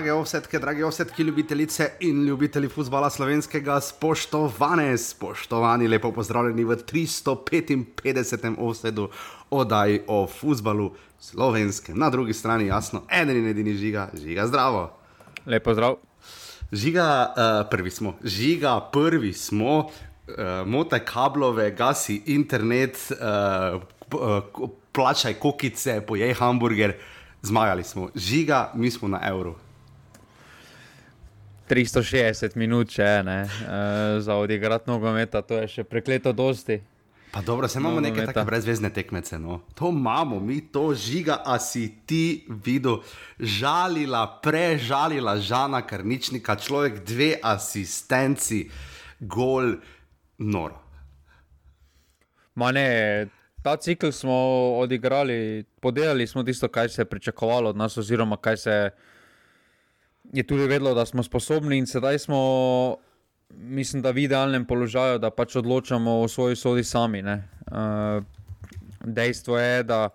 Drage ovsetke, drage ovsetke, ljubitelice in ljubitelji futbola slovenskega, spoštovane, spoštovani, lepo pozdravljeni v 355. ovsedu oddaji o futbalu slovenskem. Na drugi strani, jasno, eden in edini žiga, žiga zdravo. Lepo zdrav. Žiga, uh, prvi smo, žiga, prvi smo, uh, motaj kablove, gasi internet, uh, uh, plačaj kokice, pojej hamburger zmagali smo, žiga, mi smo na evru. 360 minut, če ne, uh, za odigrati nogometa, to je še prekleto dosti. Pa dobro, se imamo neke take brezvezne tekmece. No. To imamo, mi to žiga, a si ti videl, žalila, prežalila žana, kar ničnika, človek, dve asistenci, gol, noro. Ma ne, ta cikl smo odigrali, podelili smo tisto, kar se je pričakovalo od nas, oziroma kaj se je tudi vedelo, da smo sposobni, in sedaj smo, mislim, da v idealnem položaju, da pač odločamo o svoji sodi sami. Uh, dejstvo je, da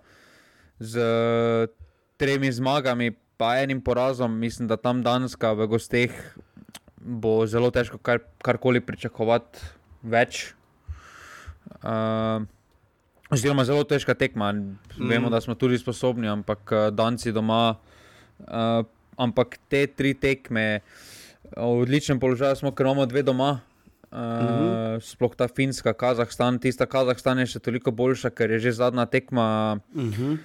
z tremi zmagami, pa enim porazom, mislim, da tam Danska v gosteh bo zelo težko kar, karkoli pričakovati več. Uh, Oziroma, zelo težka tekma. Mm. Vemo, da smo tudi sposobni, ampak uh, danci doma. Uh, ampak te tri tekme, v odličnem položaju smo, ker imamo dve doma. Uh, mm -hmm. Sploh ta Finska, Kazahstan, tista Kazahstan je še toliko boljša, ker je že zadnja tekma. Mm -hmm.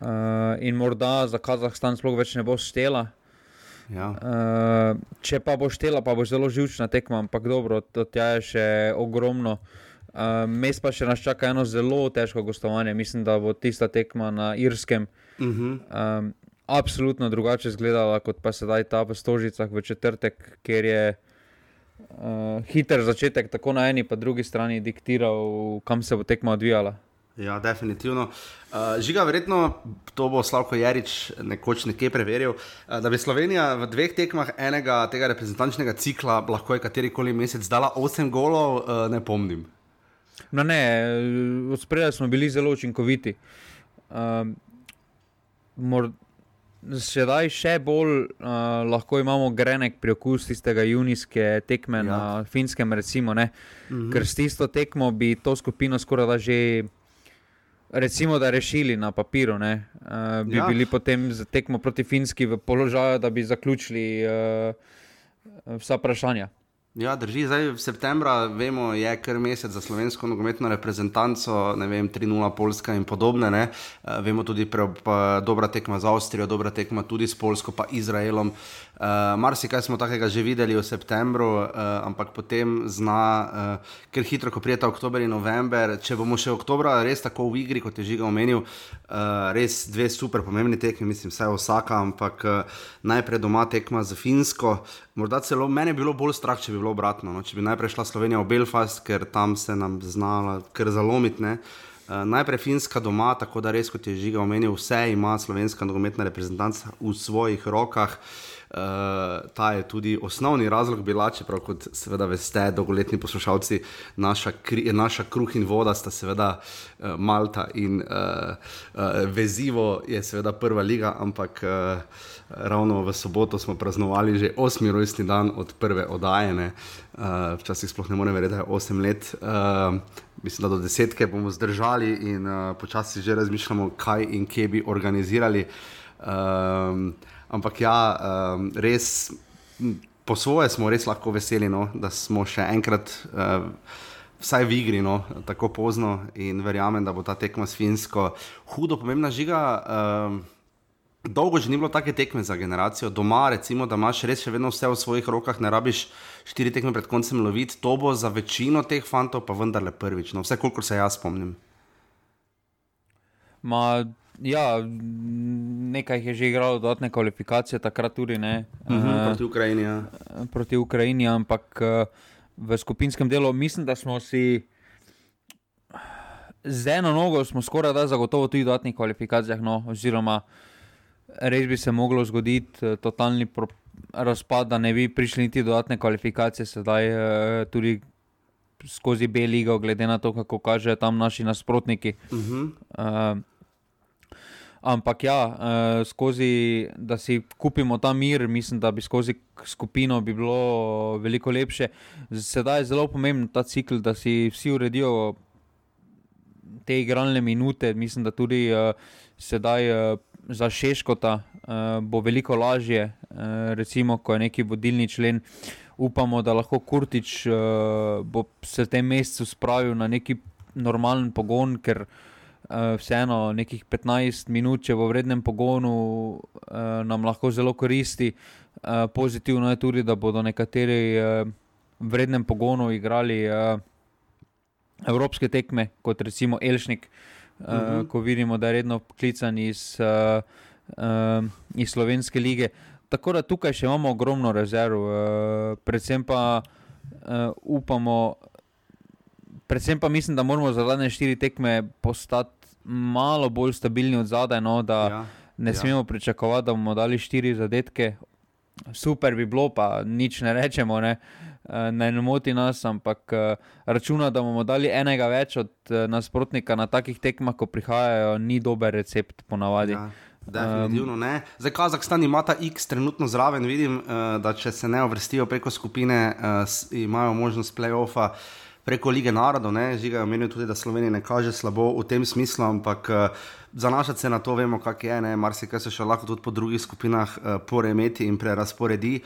uh, in morda za Kazahstan sploh več ne bo štela. Ja. Uh, če pa bo štela, pa bo zelo živčna tekma, ampak dobro, to je še ogromno. Uh, mes pa še nas čaka eno zelo težko gostovanje. Mislim, da bo tista tekma na Irskem uh -huh. um, absolutno drugače izgledala kot pa sedaj ta v Stožicah v četrtek, ker je uh, hiter začetek tako na eni, pa drugi strani diktiral, kam se bo tekma odvijala. Ja, definitivno. Uh, žiga, verjetno to bo Slavko Jarič nekoč nekje preveril. Uh, da bi Slovenija v dveh tekmah enega tega reprezentančnega cikla lahko je katerikoli mesec dala 8 golov, uh, ne pomnim. No, ne, od spredaj smo bili zelo učinkoviti. Um, Sedaj še bolj uh, lahko imamo grenek priokus tistega junijske tekme ja. na finskem, recimo, mm -hmm. ker s tisto tekmo bi to skupino skoraj da že. Recimo, da rešili na papiru, uh, bi ja. bili potem za tekmo proti Finski v položaju, da bi zaključili uh, vsa vprašanja. Ja, drži. Zdaj v septembru, vemo, je kar mesec za slovensko nogometno reprezentanco, ne vem, 3-0 Poljska in podobne. Ne. Uh, vemo tudi, da je dobra tekma z Avstrijo, dobra tekma tudi s Poljsko, pa Izraelom. Uh, Marsikaj smo takega že videli v septembru, uh, ampak potem zna, uh, ker hitro, ko prijeta oktober in november, če bomo še oktobra res tako v igri, kot je že omenil, uh, res dve super pomembni tekmi, mislim, vse vsaka, ampak uh, najprej doma tekma z Finsko. Morda celo meni je bilo bolj strah, če bi bilo obratno. No? Če bi najprej šla Slovenija v Belfast, ker tam se nam znala kar zalomiti. Uh, najprej Finska doma, tako da res, kot je Žiga omenil, vse ima slovenska nogometna reprezentanca v svojih rokah. Uh, ta je tudi osnovni razlog bila, čeprav, kot seveda veste, dolgoletni poslušalci, naša, kri, naša kruh in voda sta seveda uh, Malta in uh, uh, vezivo je seveda prva liga, ampak uh, ravno v soboto smo praznovali že osmi rojstni dan od prve oddajene. Uh, včasih sploh ne morem verjeti, da je osem let. Uh, mislim, da do desetke bomo zdržali in uh, počasi že razmišljamo, kaj in kje bi organizirali. Uh, Ampak ja, um, res po svoje smo res lahko veseli, no, da smo še enkrat, uh, vsaj v igri, no, tako pozno in verjamem, da bo ta tekma s Finsko hudo pomembna žiga. Um, Dolgo že ni bilo take tekme za generacijo, doma, recimo, da imaš res še vedno vse v svojih rokah, ne rabiš štiri tekme pred koncem loviti. To bo za večino teh fantov pa vendarle prvič, no, vse kolikor se jaz spomnim. Ma, ja, nekaj je že igralo dodatne kvalifikacije, takrat tudi ne. Uh mhm, -huh, eh, proti Ukrajini. Ja. Proti Ukrajini, ampak eh, v skupinskem delu mislim, da smo si z eno nogo skoraj da zagotovo tudi v dodatnih kvalifikacijah. No, oziroma, res bi se moglo zgoditi eh, totalni razpad, da ne bi prišli niti dodatne kvalifikacije, sedaj tudi. Skozi B-ligo, glede na to, kako kažejo tam naši nasprotniki. Uh -huh. uh, Ampak ja, uh, skozi, da si kupimo ta mir, mislim, da bi skozi skupino bi bilo veliko lepše. Sedaj je zelo pomemben ta cikl, da si vsi uredijo te igralne minute. Mislim, da tudi uh, sedaj uh, za Šeškota uh, bo veliko lažje, uh, recimo, ko je neki vodilni člen. Upamo, da lahko Kurtič uh, bo se v tem mesecu spravil na neki normalen pogon, ker uh, vseeno nekih 15 minut, če v vrednem pogonu, uh, nam lahko zelo koristi. Uh, pozitivno je tudi, da bodo nekateri v vrednem pogonu igrali evropske tekme, kot recimo Elšnik, uh, uh -huh. ko vidimo, da je redno klican iz, iz slovenske lige. Tako da tukaj še imamo ogromno rezerv, predvsem pa upamo, predvsem pa mislim, da moramo za zadnje štiri tekme postati malo bolj stabilni od zadaj. No, da ja, ne ja. smemo pričakovati, da bomo dali štiri zadetke. Super bi bilo, pa nič ne rečemo, ne, eh, ne moti nas, ampak eh, računa, da bomo dali enega več od eh, nasprotnika na takih tekmah, ko prihajajo, ni dober recept, ponavadi. Ja. Definitivno ne. Zdaj, Kazahstan ima ta X trenutno zraven. Vidim, da če se ne uvrstijo preko skupine, imajo možnost playoffa preko lige narodov, ne, žiga je omenil tudi, da Slovenija ne kaže slabo v tem smislu, ampak uh, zanašati se na to, vemo, kak je, ne, marsikaj se še lahko tudi po drugih skupinah uh, poremeti in prerasporedi,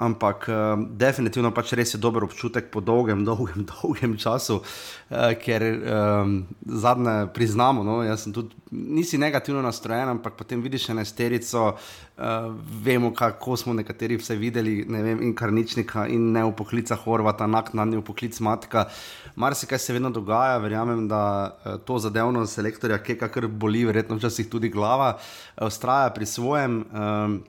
ampak uh, definitivno pač res je dober občutek po dolgem, dolgem, dolgem času, uh, ker um, zadnje priznamo, no, jaz sem tudi, nisi negativno nastrojen, ampak potem vidiš eno sterico, uh, vemo, kako smo nekateri vse videli, ne vem, in karničnika, in ne v poklica Horvata, naknadni v poklic matka, marsikaj se vedno dogaja, verjamem, da uh, to zadevno selektorja, ki je kakor boli, verjetno včasih tudi glava, ustraja eh, pri svojem. Um,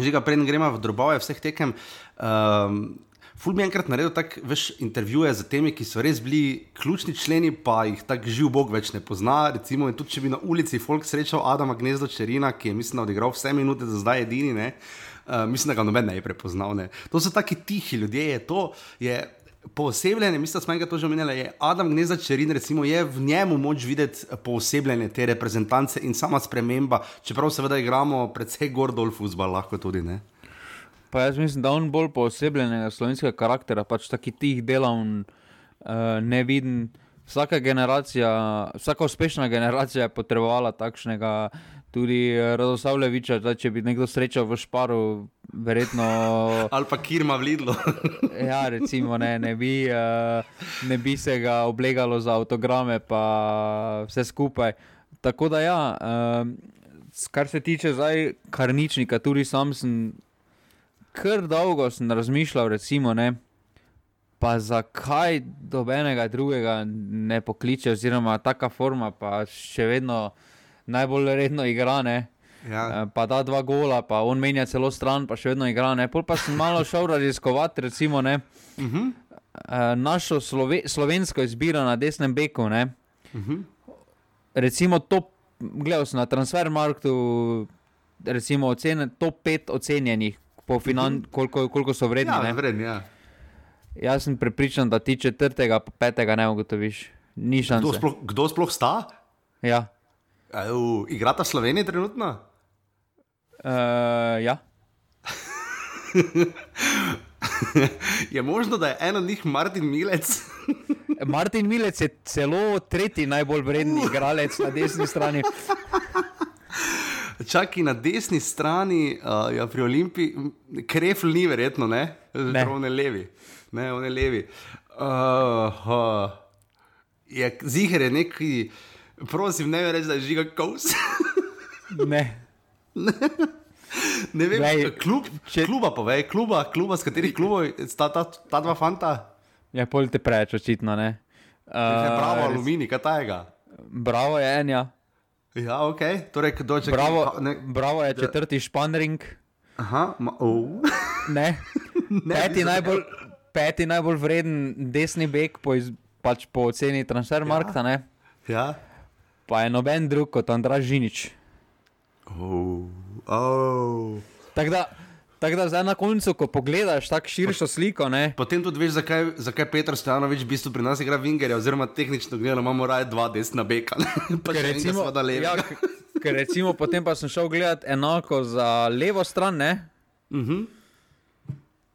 že ga prej gremo v drobove vseh tekem. Um, Ful mi je enkrat naredil tako več intervjuje z temi, ki so res bili ključni členi, pa jih tako živ Bog več ne pozna. Recimo, tudi če bi na ulici Folk srečal Adama Gnezdo Čerina, ki je mislim, odigral vse minute, da zdaj edini, uh, mislim, da ga noben ne je prepoznal. Ne. To so taki tihi ljudje, je to je Poosebljanje, mislim, da smo ga to že omenjali, je Adam Gnezda Čerin, recimo, je v njemu moč videti poosebljanje te reprezentance in sama sprememba, čeprav seveda igramo predvsej gordol futbol, lahko tudi ne. Pa jaz mislim, da on bolj poosebljenega slovenskega karaktera, pač taki tih delavn, uh, neviden. Vsaka generacija, vsaka uspešna generacija je potrebovala takšnega, tudi eh, Radosavljeviča, da če bi nekdo srečal v šparu, verjetno. Ali pa Kirma vlidlo. ja, recimo, ne, ne, bi, uh, ne bi se ga oblegalo za avtograme, pa vse skupaj. Tako da, ja, uh, kar se tiče zdaj karničnika, tudi sam sem kar dolgo sem razmišljal, recimo, ne. Pa zakaj dobenega drugega ne pokliče, oziroma taka forma, pa še vedno najbolj redno igra. Ja. Eh, pa da dva gola, pa on menja celo stran, pa še vedno igra. Ne? Pol pa sem malo šel raziskovati, recimo, uh mhm. -huh. našo slove, slovensko izbiro na desnem beku. Uh mhm. -huh. Recimo, top, gledal sem na transfermarktu, recimo, ocene, top pet ocenjenih, po finan, uh mhm. -huh. koliko, koliko so vredni. Ja, vredni ja. Jaz sem prepričan, da ti četrtega, pa petega ne ugotoviš. Kdo sploh, kdo sploh sta? Ja. Igrata Slovenija trenutno? Uh, ja. je možno, da je eno od njih Martin Milec? Martin Milec je celo tretji najbolj vredni igralec na desni strani. Čakaj na desni strani, uh, ja, pri Olimpiji, krefl ni verjetno, ne, zelo ne levi. Ne, on je levi. Uh, uh. Je, ziger je neki, prosim, ne reči, da je žiga kous. ne. ne vem, Glej, klub, če... kluba, povej, kluba, kluba, s katerih klubov sta ta, ta dva fanta. Ja, pol te preveč očitno, ne. Uh, bravo, res... alumini, kaj tajega. Bravo je en, ja. Ja, ok, torej kdo če bravo, ne... bravo je četrti španring. Aha, ma, oh. ne. ne. Peti, najbolj, peti najbolj vreden desni beg po, iz, pač po oceni transfermarkta, ja. ne. Ja. Pa je noben drug kot Andraž Žinič. Oh, oh. Tako da, tak da zdaj na koncu, ko pogledaš tako širšo sliko. Ne? Potem tudi veš, zakaj, zakaj Petr Stanovič v bistvu pri nas igra Vingerja, oziroma tehnično gledano imamo raje dva desna beka. recimo, da levi. Ja, Ker recimo potem pa sem šel gledat enako za levo stran, ne? Uh -huh.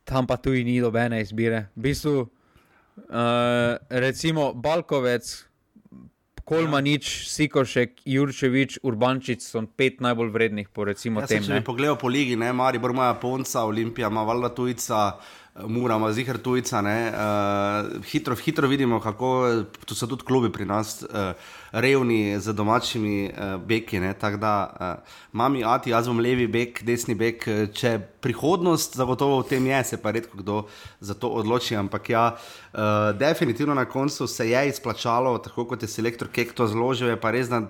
tam pa tudi ni dobene izbire. V bistvu, uh, recimo Balkovec, Kolmanič, Sikošek, Jurčevič, Urbančič so pet najbolj vrednih po recimo Ja, tem. sem, če ne. bi pogledal po ligi, ne, Maribor ima Ponca, Olimpija ima valjda tujca, Mura ima zihar tujca, uh, hitro, hitro vidimo, kako so tudi klubi pri nas uh, revni z domačimi uh, beki, tako da uh, mami Ati, jaz bom levi bek, desni bek, če prihodnost zagotovo v tem je, se pa redko kdo za to odloči, ampak ja, uh, definitivno na koncu se je izplačalo, tako kot je selektor Kek to zložil, je pa res, da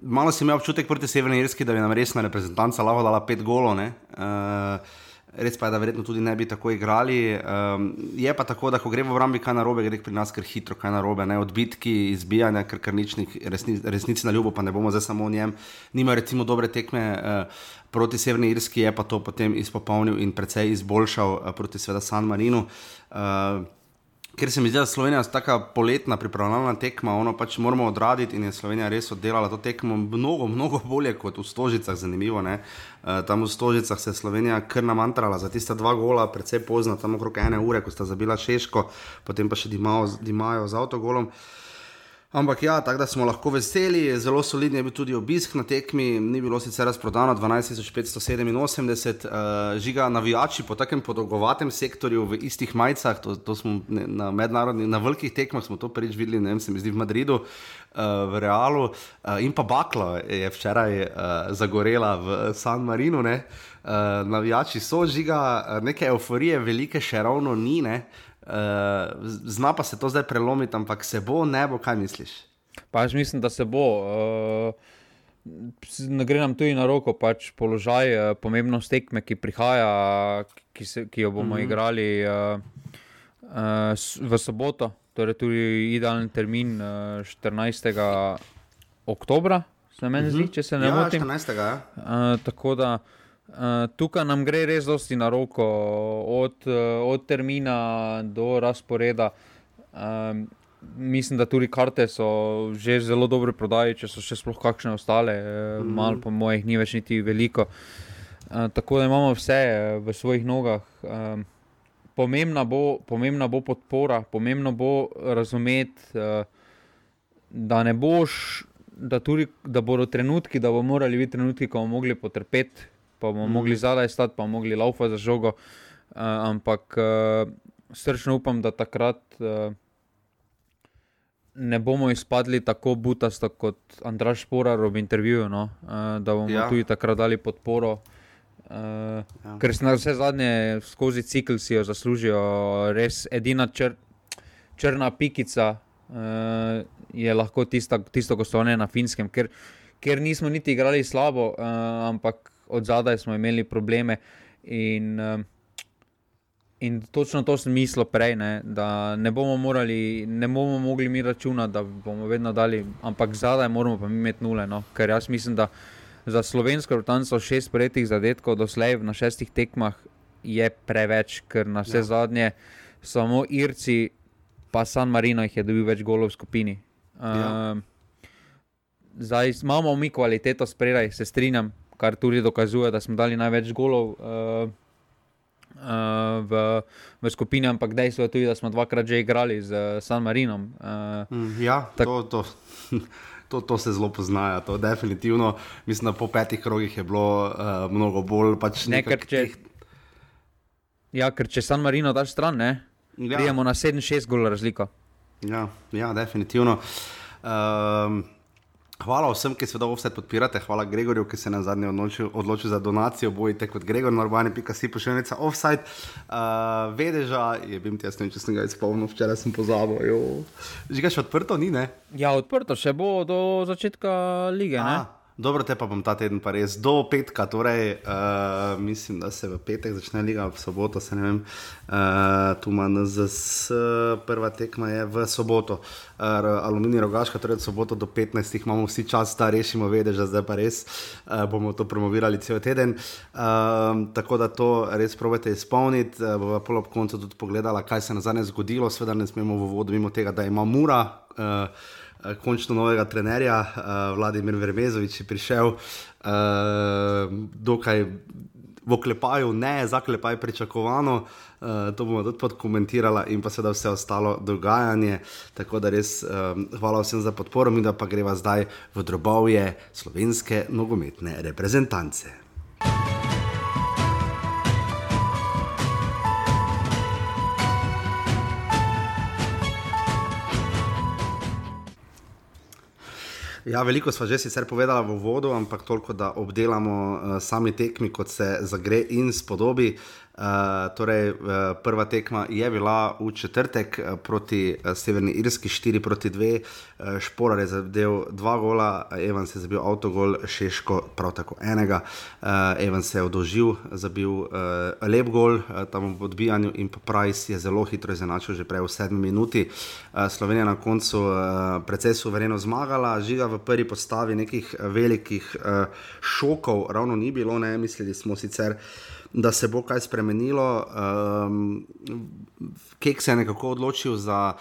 Malo sem imel občutek proti Severni Irski, da bi nam resna reprezentanca lahko dala pet golov. Uh, res pa je, da verjetno tudi ne bi tako igrali. Um, je pa tako, da ko gre v obrambi kaj narobe, gre pri nas kar hitro kaj narobe. Ne? Odbitki, izbijanja, ker kar nič resni, resnici na ljubo, pa ne bomo zdaj samo o njem. Nima recimo dobre tekme. Uh, Proti Severni Irski je pa to potem izpopolnil in precej izboljšal uh, proti San Marinu. Uh, Ker se mi zdi, da je Slovenija tako poletna pripravljalna tekma, ono pač moramo odraditi in je Slovenija res oddelala to tekmo mnogo, mnogo bolje kot v Stožicah, zanimivo. Ne? Uh, tam v Stožicah se je Slovenija kar namantrala za tista dva gola, predvsej pozno, tam okrog ene ure, ko sta zabila Češko, potem pa še Dimajo, Dimajo z avtogolom. Ampak ja, tako da smo lahko veseli, zelo solidni je bil tudi obisk na tekmi, ni bilo sicer razprodano 12.587, uh, žiga navijači po takem podolgovatem sektorju v istih majicah, to, to smo ne, na mednarodnih, na velikih tekmah smo to prvič videli, ne vem, se mi zdi v Madridu, uh, v Realu uh, in pa Bakla je včeraj uh, zagorela v San Marinu, ne. Uh, navijači so žiga, neke euforije velike še ravno ni, ne. Uh, zna pa se to zdaj prelomiti, ampak se bo, ne bo, kaj misliš? Pa jaz mislim, da se bo. Uh, ne gre nam tudi na roko, pač položaj, uh, pomembnost tekme, ki prihaja, ki, se, ki jo bomo mm -hmm. igrali uh, uh, v soboto, torej tudi idealen termin uh, 14. oktobra, se meni mm -hmm. zdi, če se ne ja, motim. 14. Ja. Uh, tako da uh, tukaj nam gre res dosti na roko, od, uh, od termina do razporeda. Um, mislim, da tudi karte so že zelo dobro prodaji, če so še sploh kakšne ostale, mm. malo po mojih ni več niti veliko. Uh, tako da imamo vse eh, v svojih nogah. Um, pomembna, bo, pomembna bo podpora, pomembno bo razumeti, uh, da ne boš da, tudi, da bodo trenutki, da bomo morali biti trenutki, ko bomo mogli potrpeti, pa bomo mm. mogli zadaj stati, pa bomo mogli laufa za žogo. Uh, ampak uh, srčno upam, da takrat uh, ne bomo izpadli tako butasto kot Andraš Porar v intervjuju, no? uh, da bomo Ja. tudi takrat dali podporo. Uh, Ja. Ker se na vse zadnje skozi cikl si jo zaslužijo, res edina čr, črna pikica uh, je lahko tista, tisto gostovanje na finskem, ker, ker nismo niti igrali slabo, uh, ampak od zadaj smo imeli probleme. In, uh, in točno to sem mislil prej, ne, da ne bomo, morali, ne bomo mogli mi računati, da bomo vedno dali, ampak zadaj moramo pa mi imeti nule. No, ker jaz mislim, da za slovensko rotanco šest prejetih zadetkov doslej na šestih tekmah je preveč, ker na vse Ja. zadnje samo Irci, pa San Marino jih je dobil več golov v skupini. Ja. Zdaj imamo mi kvaliteto spredaj, se strinjam, kar tudi dokazuje, da smo dali največ golov. Uh, Uh, v, v skupini, ampak dejstvo je tudi, da smo dvakrat že igrali z uh, San Marinom. Uh, ja, Tak- to, to, to, to se zelo pozna. To definitivno. Mislim, da po petih krogih je bilo uh, mnogo bolj. Pač ne, ker če, teh- ja, ker če San Marino daš stran, ne, Ja. prijemo na 7-6 gol razliko. Ja, ja definitivno. Um, hvala vsem, ki seveda vse podpirate. Hvala Gregorju, ki se je na zadnje odločil, odločil za donacijo. Bojite kot Gregor, normani.si pošiljnica offside. Uh, vedeža, je bil ti jaz, ne vem, če sem ga izpolnil, včeraj sem pozabil. jo. Že ga še odprto ni, ne? Ja, odprto še bo do začetka lige. Dobro, te pa bom ta teden pa res do petka, torej uh, mislim, da se v petek začne liga, v soboto se ne vem, uh, tu ima NZS, prva tekma je v soboto, uh, aluminij rogaška, torej od soboto do 15 imamo vsi čas, da rešimo, vedež, da zdaj pa res uh, bomo to promovirali cel teden. Uh, tako da to res probajte izpolniti, uh, bova pol ob koncu tudi pogledala, kaj se je na zadnje zgodilo, seveda ne smemo v vodu mimo tega, da ima mura. Uh, končno novega trenerja, uh, Vladimir Vermezovič je prišel, uh, dokaj v oklepaju, ne zaklepaj pričakovano. Uh, to bomo tudi podkomentirali, in pa seveda vse ostalo dogajanje. Tako da res um, hvala vsem za podporo, mi pa greva zdaj v drobovje slovenske nogometne reprezentance. Ja, veliko smo že sicer povedali v uvodu, ampak toliko, da obdelamo uh, sami tekmi, kot se zagre in spodobi. Uh, torej, uh, prva tekma je bila v četrtek uh, proti uh, Severni Irski, 4 proti 2, uh, Šporar je zadev dva gola, Evans je zabil avtogol, Šeško prav tako enega, uh, Evans je odolžil, zabil uh, lep gol uh, tam v odbijanju in pa Price je zelo hitro izenačil že prej v sedmi minuti. Uh, Slovenija na koncu uh, precej suvereno zmagala, žiga v prvi postavi nekih velikih uh, šokov, ravno ni bilo, ne. Mislili smo sicer da se bo kaj spremenilo. Um, Kek se je nekako odločil za.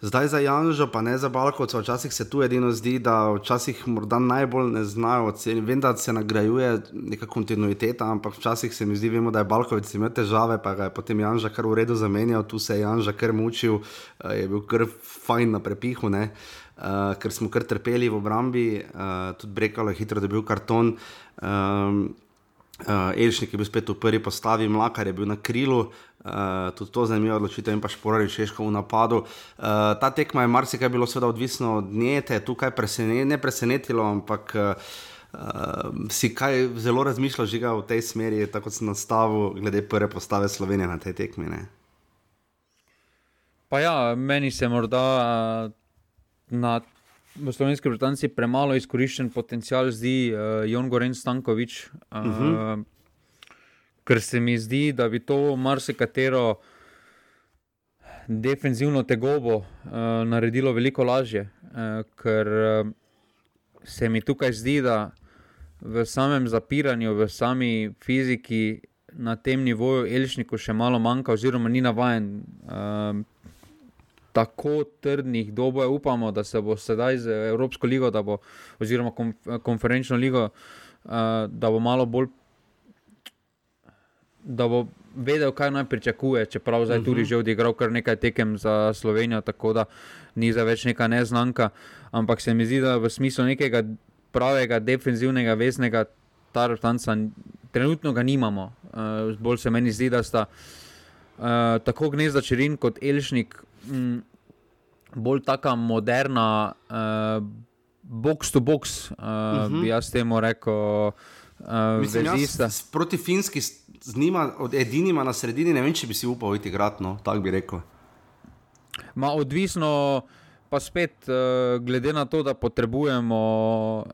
Zdaj za Janžo, pa ne za Balkovca, včasih se tu edino zdi, da včasih morda najbolj ne znajo oceniti. Vem, da se nagrajuje neka kontinuiteta, ampak včasih se mi zdi, vemo, da je Balkovec imel težave, pa ga je potem Janža kar v redu zamenjal, tu se je Janža kar mučil, eh, je bil kar fajn na prepihu, uh, ker smo kar trpeli v obrambi, uh, tudi Brekalo je hitro dobil karton. Um, Uh, Elšnik je bil spet v prvi postavi, Mlakar je bil na krilu, uh, tudi to zanimivo odločitev in pa šporari Češko v napadu. Uh, ta tekma je marsikaj bilo seveda odvisno od nje, te je tukaj presene, ne presenetilo, ampak uh, si kaj zelo razmišljal žiga v tej smeri, tako sem nastavil glede prve postave Slovenije na tej tekmi. Ne? Pa ja, meni se morda uh, na v slovenski Britanci premalo izkoriščen potencial, zdi uh, Jon Goren Stankovič. Uh, uh -huh. Ker se mi zdi, da bi to marsikatero defenzivno tegobo uh, naredilo veliko lažje. Uh, ker uh, se mi tukaj zdi, da v samem zapiranju, v sami fiziki na tem nivoju Elžniku še malo manjka, oziroma ni navaden. Uh, tako trdnih dobojev, upamo, da se bo sedaj z Evropsko ligo, bo, oziroma konferenčno ligo, uh, da bo malo bolj. Da bo vedel, kaj naj pričakuje, čeprav zdaj tudi mhm. že odigral kar nekaj tekem za Slovenijo, tako da ni za več neka neznanka. Ampak se mi zdi, da v smislu nekega pravega, defensivnega, vesnega tartanca trenutno ga nimamo. Uh, bolj se meni zdi, da sta uh, tako gnezda Čerin kot Elšnik m, bolj taka moderna, uh, box to box, uh, uh -huh. bi jaz temu rekel. Uh, Mislim, jaz, proti Finski, z njima, od edinima na sredini, ne vem, če bi si upal iti gradno, tako bi rekel. Ma odvisno. Pa spet, uh, glede na to, da potrebujemo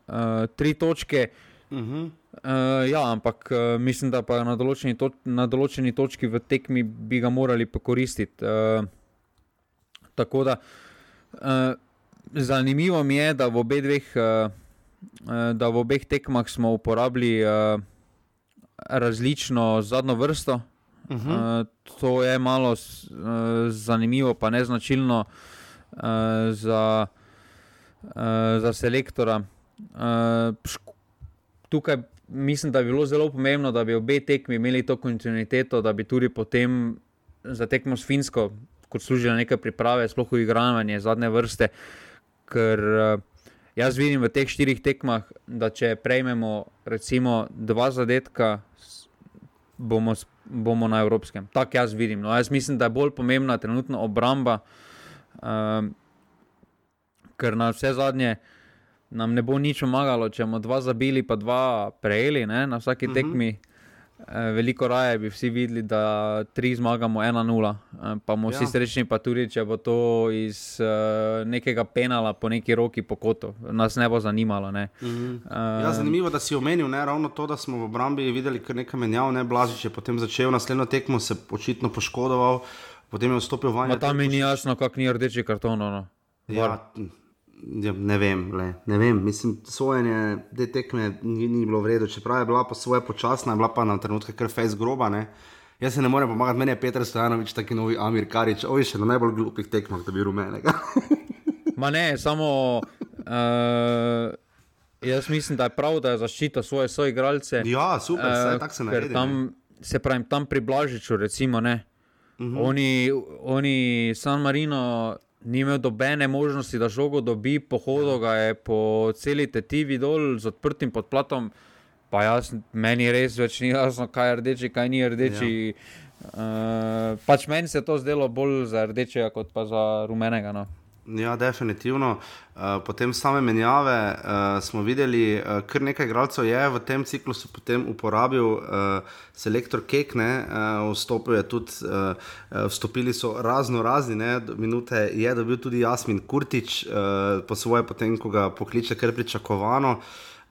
uh, tri točke, uh -huh. uh, ja, ampak uh, mislim, da pa na določeni, to, na določeni točki v tekmi bi ga morali pokoristiti. Uh, Tako da uh, zanimivo mi je, da v, obe dveh, uh, da v obeh tekmah smo uporabili uh, različno zadnjo vrsto. Uh -huh. uh, to je malo uh, zanimivo, pa ne značilno uh, za, uh, za selektora. Uh, tukaj mislim, da bi bilo zelo pomembno, da bi obe tekmi imeli to kontinuiteto, da bi tudi potem za tekmo s Finsko kot služijo neke priprave, sploh v igranju zadnje vrste. Ker uh, jaz vidim v teh štirih tekmah, da če prejmemo recimo dva zadetka, bomo, bomo na evropskem. Tako jaz vidim. No, jaz mislim, da je bolj pomembna trenutno obramba, um, ker na vse zadnje. Nam ne bo nič pomagalo, če bomo dva zabili, pa dva prejeli ne, na vsaki mhm. tekmi. Uh -huh. Eh, veliko raje bi vsi videli, da tri zmagamo 1-0, eh, pa bomo ja. vsi srečni, pa tudi če bo to iz uh, nekega penala po neki roki po kotu, nas ne bo zanimalo. Ne. Mm -hmm. uh, ja, zanimivo, da si omenil ne, ravno to, da smo v obrambi videli kar nekaj menjav, ne Blažič je potem začel naslednjo tekmo, se očitno poškodoval, potem je vstopil v vanje. Tam mi ni jasno, kak ni rdeči karton. No. Ja, Ja, ne vem, le, ne vem. Mislim, sojenje te tekme ni, ni bilo vredno, čeprav je bila pa svoje počasna, je bila pa na trenutke kar fejs groba. Ne. Jaz se ne morem pomagati, meni je Petr Stojanovič, taki novi Amir Karič, oj še na najbolj glupih tekmah, da bi rumenega. Ma ne, samo. Uh, jaz mislim, da je prav, da zaščita svoje soigralce. Ja, super, uh, tako se naredi. Tam, se pravi, tam pri Blažiču, recimo, ne. Uh mhm. -huh. oni, oni, San Marino, ni imel dobene možnosti, da žogo dobi, pohodo ga je po celi tetivi dol z odprtim podplatom. Pa jaz, meni res več ni jasno, kaj je rdeči, kaj ni rdeči. Ja. Uh, pač meni se je to zdelo bolj za rdečega, kot pa za rumenega. No. Ja, definitivno. Uh, potem same menjave uh, smo videli, uh, kar nekaj igralcev je v tem ciklusu potem uporabil selektor Kekne, vstopil je tudi, vstopili so razno razni, ne, minute je dobil tudi Jasmin Kurtič, po svoje, potem ko ga pokliče, kar pričakovano.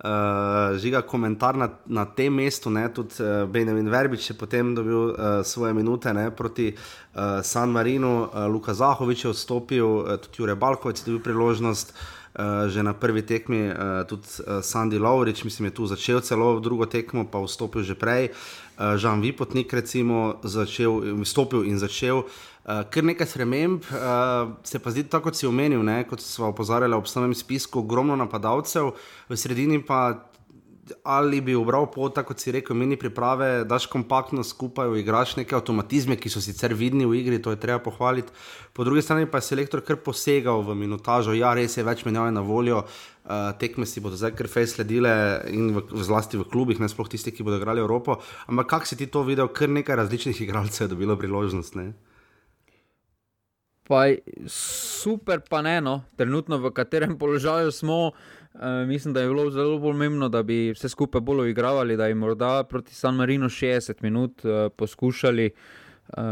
Uh, žiga komentar na, na tem mestu, ne, tudi uh, Benjamin Verbič je potem dobil uh, svoje minute ne, proti uh, San Marinu, uh, Luka Zahovič je odstopil, uh, tudi Jure Balkovec je dobil priložnost. Uh, že na prvi tekmi, uh, tudi uh, Sandy Lovrič, mislim, je tu začel celo drugo tekmo, pa vstopil že prej. Uh, Žan Vipotnik, recimo, začel, vstopil in začel. Uh, Uh, Ker nekaj sprememb, uh, se pa zdi tako, kot si omenil, ne, kot smo opozarjali ob samem spisku, ogromno napadalcev, v sredini pa ali bi obral pot, kot si rekel, mini priprave, daš kompaktno skupaj, igraš neke avtomatizme, ki so sicer vidni v igri, to je treba pohvaliti. Po drugi strani pa je selektor kar posegal v minutažo, ja, res je več menjave na voljo. Uh, tekme si bodo zdaj kar fej sledile, in v, zlasti v klubih, ne sploh tisti, ki bodo igrali Evropo. Ampak kako si ti to videl, kar nekaj različnih igralcev je dobilo priložnost? Ne? Pa super, pa ne, no. trenutno v katerem položaju smo. Uh, mislim, da je bilo zelo pomembno, da bi vse skupaj bolj uigravali, da bi morda proti San Marinu 60 minut uh, poskušali uh,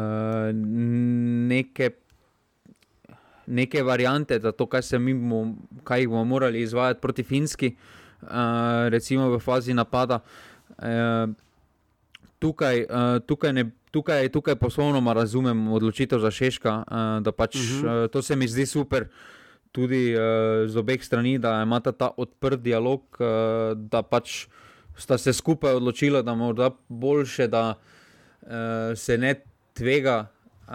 neke, neke variante za to, kaj, bomo, kaj bomo morali izvajati proti Finski, uh, recimo v fazi napada. Uh, tukaj, uh, tukaj ne tukaj, tukaj poslovno razumem odločitev za Šeška, uh, da pač uh -huh. uh, to se mi zdi super. Tudi uh, z obeh strani, da imata ta odprt dialog, uh, da pač sta se skupaj odločila, da morda boljše, da uh, se ne tvega, uh,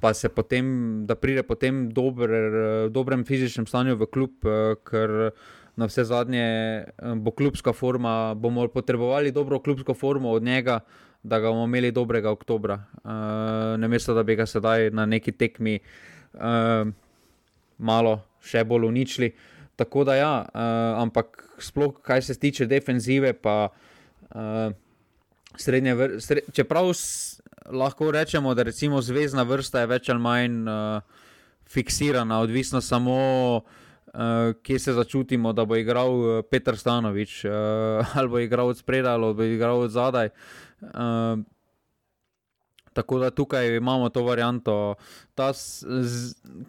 pa se potem, da pride potem dober, uh, dobrem fizičnem stanju v klub, uh, ker na vse zadnje uh, bo klubska forma, bomo potrebovali dobro klubsko formo od njega. Uh, da ga bomo imeli dobrega oktobra, uh, eh, ne mesto, da bi ga sedaj na neki tekmi uh, malo še bolj uničili. Tako da, ja, uh, ampak sploh, kar se tiče defenzive, pa uh, srednje vrste. Čeprav s, lahko rečemo, da recimo zvezdna vrsta je več ali manj uh, fiksirana, odvisno samo. Uh, kje se začutimo, da bo igral Petr Stanovič, uh, ali bo igral od spredaj, ali bo igral od zadaj. Uh, Uh, tako da tukaj imamo to varianto. Ta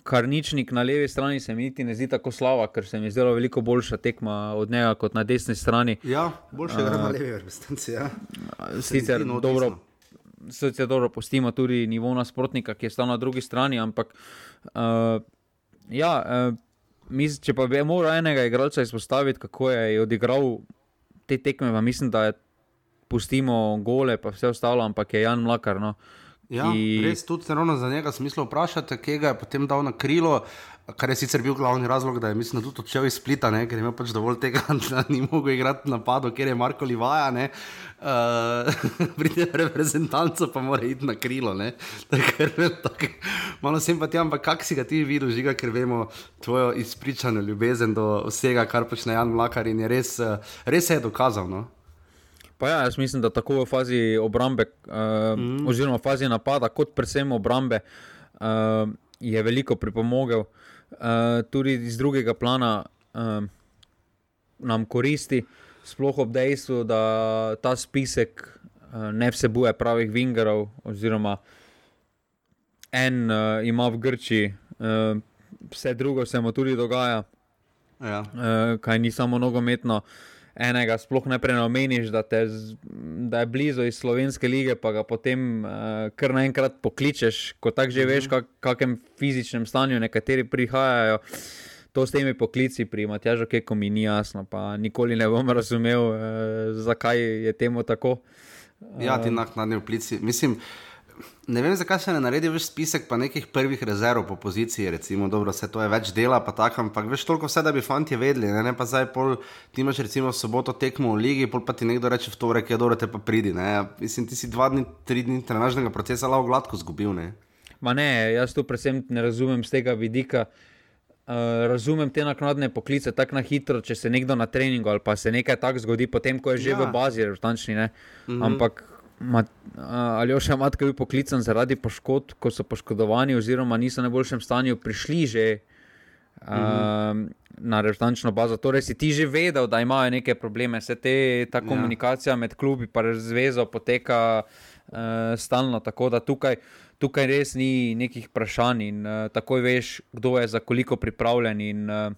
karničnik na levi strani se mi niti ne zdi tako slaba, ker se mi zdelo veliko boljša tekma od njega kot na desni strani. Ja, boljše uh, na levi vrsti. Ja. Sicer dobro. Sicer dobro, postimo tudi nivo nasprotnika, ki je stal na drugi strani, ampak uh, ja, uh, mis, če pa bi moral enega igralca izpostaviti, kako je odigral te tekme, pa mislim, da je pustimo gole, pa vse ostalo, ampak je Jan Mlakar. No, ja, ki... Res tudi ravno za njega smisel vprašati, kje ga je potem dal na krilo. Kar je sicer bil glavni razlog, da je mislim, da tudi odšel iz Splita, ne? ker je imel pač dovolj tega, da ni mogel igrati napadu, ker je Marko Livaja. Uh, Pride reprezentanco, pa mora iti na krilo. Tak, malo sem pa ti, ampak kak si ga ti videl, žiga, ker vemo tvojo izpričano ljubezen do vsega, kar počne Jan Mlakar in je res, res je dokazal. No? Pa ja, jaz mislim, da tako v fazi obrambe, uh, mm. oziroma v fazi napada, kot predvsem obrambe, uh, je veliko pripomogel. Uh, tudi iz drugega plana uh, nam koristi, sploh ob dejstvu, da ta spisek uh, ne vsebuje pravih vingerov, oziroma en uh, ima v Grči, uh, vse drugo se mu tudi dogaja, ja. uh, kaj ni samo nogometno. Uh, enega sploh ne prenomeniš, da, da je blizu iz slovenske lige, pa ga potem uh, kar naenkrat pokličeš, ko tako že veš, v mhm. kakšnem fizičnem stanju nekateri prihajajo. To s temi poklici pri Matjažu, ki mi ni jasno, pa nikoli ne bom razumel, eh, zakaj je temu tako. Ja, ti naknadni poklici. Mislim, ne vem, zakaj se ne naredi več spisek, pa nekih prvih rezerv po poziciji, recimo, dobro, vse to je več dela, pa tako, ampak veš toliko vse, da bi fanti vedeli, ne, ne pa zdaj pol, ti imaš recimo soboto tekmo v ligi, pol pa ti nekdo reče v torek, je dobro, te pa pridi, ne, mislim, ti si dva dni, tri dni trenažnega procesa lao gladko zgubil, ne. Ma ne, jaz to predvsem ne razumem z tega vidika. Uh, razumem te naknadne poklice tako na hitro, če se nekdo na treningu ali pa se nekaj takega zgodi, potem ko je že ja. v bazi, režtančni. Mm -hmm. Ampak mat, uh, ali je še matka bil poklican zaradi poškodb, ko so poškodovani, oziroma niso v najboljšem stanju prišli že uh, mm -hmm. na režtančno bazo. Torej si ti že vedel, da imajo neke probleme, se te, ta ja. komunikacija med klubi in zvezo poteka uh, stalno, tako da tukaj tukaj res ni nekih vprašanj in uh, takoj veš, kdo je za koliko pripravljen. In uh,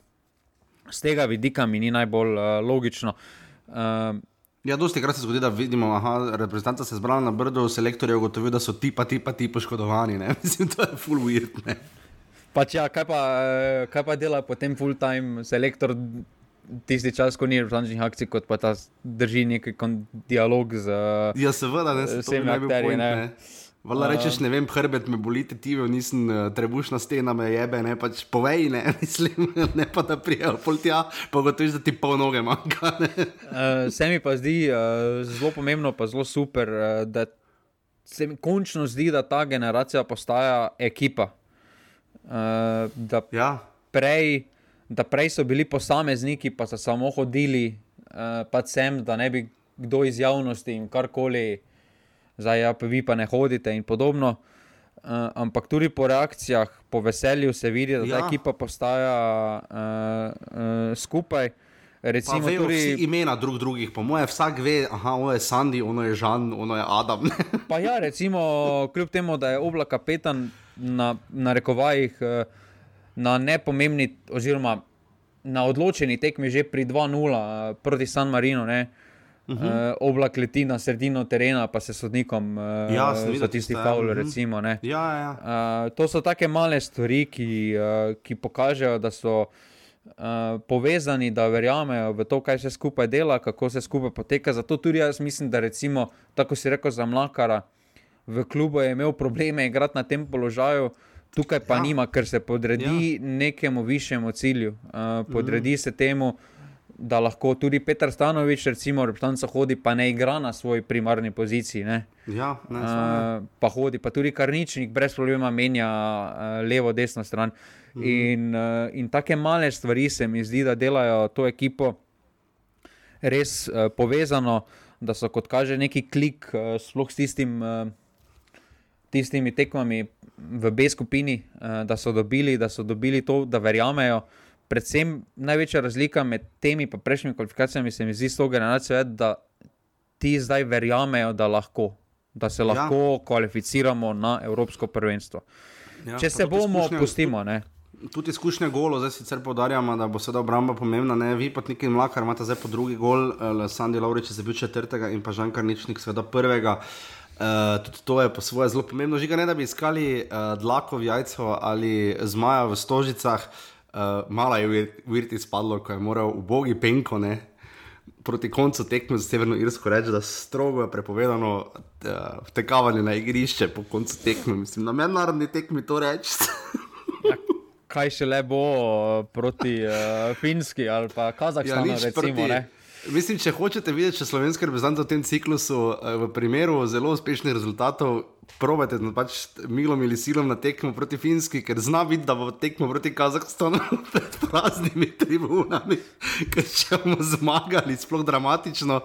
z tega vidika mi ni najbolj uh, logično. Uh, Ja, dosti krat se zgodi, da vidimo, da reprezentanta se zbrala na brdo, selektor je ugotovil, da so ti pa ti pa ti poškodovani. Ne? Mislim, to je full weird. Pač ja, kaj, pa, kaj pa dela potem full time selektor tisti čas, ko ni reprezentantnih akcij, kot pa ta drži neki dialog z ja, seveda, ne, se vsemi akterji. Vala rečeš, ne vem, hrbet me boli, ti vi, nisem uh, trebušna stena, me jebe, ne pač povej, ne, mislim, ne pa da prijel poltja, pa gotoviš, da ti pol noge manjka. uh, se mi pa zdi uh, zelo pomembno, pa zelo super, uh, da se mi končno zdi, da ta generacija postaja ekipa. Uh, da, ja. prej, da prej so bili posamezniki, pa so samo hodili, uh, pa sem, da ne bi kdo iz javnosti in karkoli zdaj ja, vi pa ne hodite in podobno. Uh, ampak tudi po reakcijah, po veselju se vidi, da ja. ta ekipa postaja uh, uh, skupaj. Recimo, vejo tudi imena drug drugih, po mojem, vsak ve, da je Sandy, ono je Žan, ono je Adam. pa ja, recimo, kljub temu, da je oblak kapetan na, na rekovajih na nepomembni, oziroma na odločeni tekmi že pri 2-0 proti San Marinu. Ne, uh, Uh -huh. uh, oblak leti na sredino terena, pa se sodnikom uh, ja, za tisti faul. Uh mhm. -huh. ja, ja. uh, to so take male stvari, ki, uh, ki pokažejo, da so uh, povezani, da verjamejo v to, kaj se skupaj dela, kako se skupaj poteka. Zato tudi jaz mislim, da recimo, tako si rekel za Mlakara, v klubu je imel probleme igrati na tem položaju. Tukaj pa ja. nima, ker se podredi ja. nekemu višjemu cilju, uh, podredi uh -huh. se temu, da lahko tudi Petr Stanovič, recimo, reprezentanca hodi, pa ne igra na svoji primarni poziciji. Ne? Ja, ne, uh, pa hodi, pa tudi karničnik, brez problema menja uh, levo, desno stran. Mhm. In, uh, in take male stvari se mi zdi, da delajo to ekipo res uh, povezano, da so kot kaže neki klik, uh, sploh s tistim. Uh, Tistimi tekmami v B skupini, da so dobili, da so dobili to, da verjamejo, predvsem največja razlika med temi in prejšnjimi kvalifikacijami, se mi zdi, s to generacijo, je, da ti zdaj verjamejo, da, lahko, da se ja. lahko ja. kvalificiramo na Evropsko prvenstvo. Ja, Če se bomo, pustimo. Ne? Tudi izkušnja golo, zdaj sicer podarjamo, da bo sedaj obramba pomembna. Ne? Vi pa neki mlaka, imate zdaj po drugi gol, uh, Sandy Laurič je bil četrtega in pa Žan Karničnik, seveda prvega. Uh, tudi to je po svoje zelo pomembno. Žiga ne, da bi iskali uh, dlako v jajcu ali zmaja v stožicah. Uh, uh, malo je uvirti spadlo, ko je moral v bogi penko ne, proti koncu tekme za Severno Irsko reči, da strogo je prepovedano uh, vtekavanje na igrišče po koncu tekme. Mislim, na mednarodni tekmi to reči. ja, kaj še le bo proti uh, Finski ali pa Kazahstanu, ja, recimo. Proti... Mislim, če hočete videti, če slovenski reprezentant v tem ciklusu, eh, v primeru zelo uspešnih rezultatov, probajte pač milom ali silom na tekmo proti Finski, ker zna biti, da bo tekmo proti Kazahstanu pred praznimi tribunami, ker če bomo zmagali, sploh dramatično,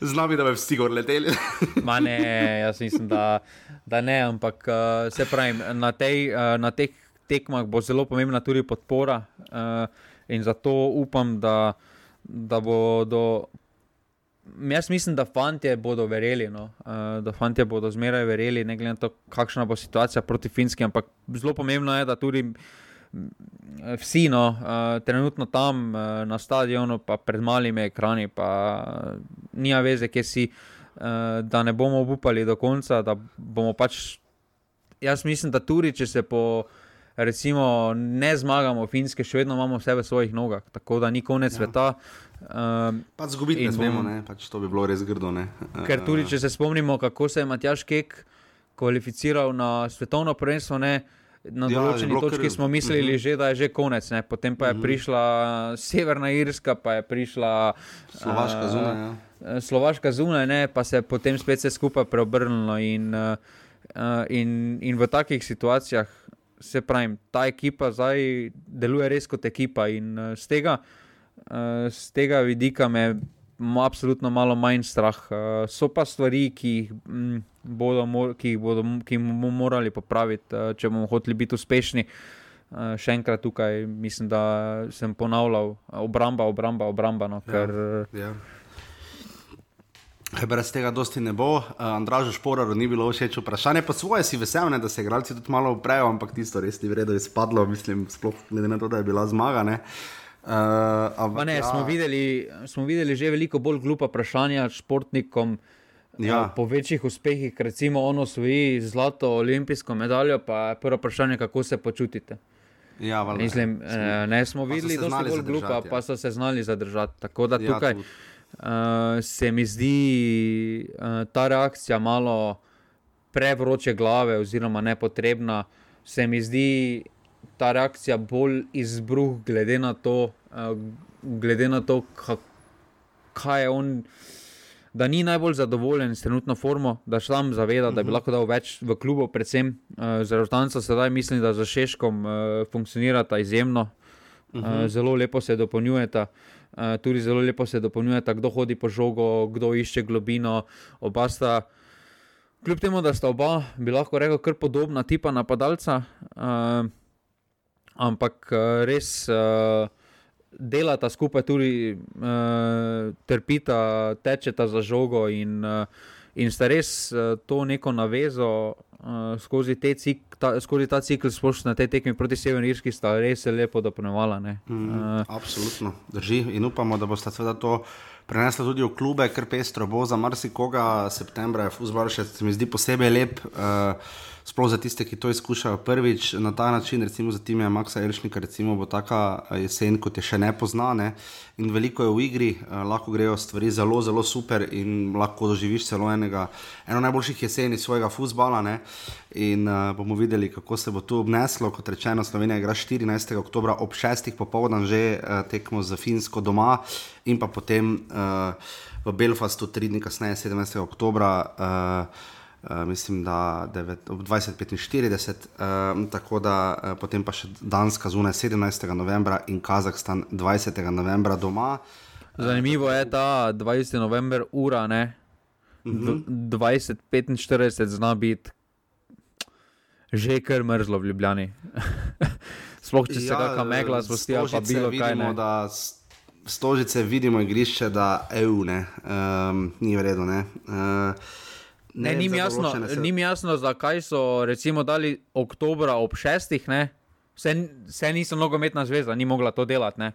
zna biti, da bo vsi gor leteli. Ma ne, jaz mislim, da, da ne, ampak uh, se pravi, na, tej, uh, na teh tekmah bo zelo pomembna tudi podpora uh, in zato upam, da da bodo. Jaz mislim, da fanti bodo verjeli, no? uh, da fanti bodo zmeraj verjeli, ne glede na to, kakšna bo situacija proti Finski. Ampak zelo pomembno je, da tudi vsi, no, uh, trenutno tam na stadionu, pa pred malimi ekrani, pa nija veze, kje si, da ne bomo upali do konca. Pač, jaz mislim, da tudi če se po recimo, ne zmagamo finske, še vedno imamo vse v svojih nogah, tako da ni konec ja. sveta. Um, pač zgubiti ne smemo, pač to bi bilo res grdo. Ne? Ker tudi, če se spomnimo, kako se je Matjaš Kek kvalificiral na svetovno prvenstvo. Ne, Na Ja, določeni točki kar- smo mislili, Mhm. uh -huh. že, da je že konec, ne. potem pa je uh -huh. prišla Severna Irska, pa je prišla Slovaška eh, zunaj. Ja. eh, Slovaška zunaj, ne, pa se je potem spet vse skupaj preobrnilo. In, uh, in, in v takih situacijah, se pravi, ta ekipa zdaj deluje res kot ekipa. In uh, z, tega, uh, z tega vidika me absolutno malo manj strah. Uh, so pa stvari, ki jih. Mm, Bodo, mor- ki jih bodo ki jih bomo morali popraviti, uh, če bomo hoteli biti uspešni. Uh, še enkrat tukaj mislim, da sem ponavljal, obramba, obramba, obramba. No, ker, Ja. Brez tega dosti ne bo. Uh, Andražu Šporaru ni bilo všeč vprašanje, pa svoje si vesel, ne, da se igralci tudi malo uprejo, ampak tisto res ni vredno izpadlo, mislim, sploh glede na to, da je bila zmaga. Ne. Uh, ampak, Pa ne, ja. smo, videli, smo videli že veliko bolj glupa vprašanja športnikom. Ja. eh, Po večjih uspehih, recimo, ono osvoji zlato olimpijsko medaljo, pa je prvo vprašanje, kako se počutite. Ja, valjda, Mislim, eh, ne smo videli, da so zadržati, glupa, ja. pa so se znali zadržati. Tako da Ja, tukaj. Uh, se mi zdi uh, ta reakcija malo prevroče glave, oziroma nepotrebna. Se mi zdi ta reakcija bolj izbruh, glede na to, uh, glede na to ka, kaj je on. Da ni najbolj zadovoljen s trenutno formo, da se tam zaveda, da bi lahko dal več v klubu, predvsem uh, za Rotanca. Sedaj mislim, da za Šeškom uh, funkcionirata izjemno, uh, zelo lepo se dopolnjujeta. Uh, tudi zelo lepo se dopolnjujeta, kdo hodi po žogo, kdo išče globino. Oba sta, kljub temu, da sta oba, bi lahko rekel, kar podobna tipa napadalca, uh, ampak uh, res. Uh, delata skupaj, tudi uh, trpita, tečeta za žogo in, uh, in sta res uh, to neko navezo uh, skozi, te cik, ta, skozi ta cikl, splošno na tej tekmi proti Severni Irski, sta res lepo dopolnjevala. Mm, Uh, absolutno, drži. In upamo, da boste seveda to prenesli tudi v klube, ker pestro bo za marsikoga. Septembra je fuzbol še, se mi zdi posebej lep. Uh, Sploh za tiste, ki to izkušajo prvič na ta način, recimo za time Maxa Elšnika, recimo bo taka eh, jesen, kot je še ne poznane. In veliko je v igri, uh, lahko grejo stvari zelo, zelo super in lahko doživiš celo enega, eno najboljših jeseni svojega futbola. In uh, bomo videli, kako se bo tu obneslo. Kot rečeno, Slovenija igra 14. oktober ob 6. popoldan že uh, tekmo za Finsko doma in pa potem uh, v Belfastu, tri dni kasneje, 17. oktober. Uh, Uh, mislim, da devet, ob 20:45, uh, tako da uh, potem pa še Danska zunaj 17. novembra in Kazahstan 20. novembra doma. zanimivo je ta 20. november, ura, ne. Mhm. 20-45 zna biti že kar mrzlo v Ljubljani. Sploh če se Ja, kakšna megla spusti ali pa bilo kaj. vidimo, Ne. Da stožice vidimo igrišče, da EU ne, um, ni v redu. Ne. Ne, ni, mi jasno, ni mi jasno, zakaj so recimo dali oktober ob šestih. Ne? Vse, vse niso nogometna zveza, ni mogla to delati. ne.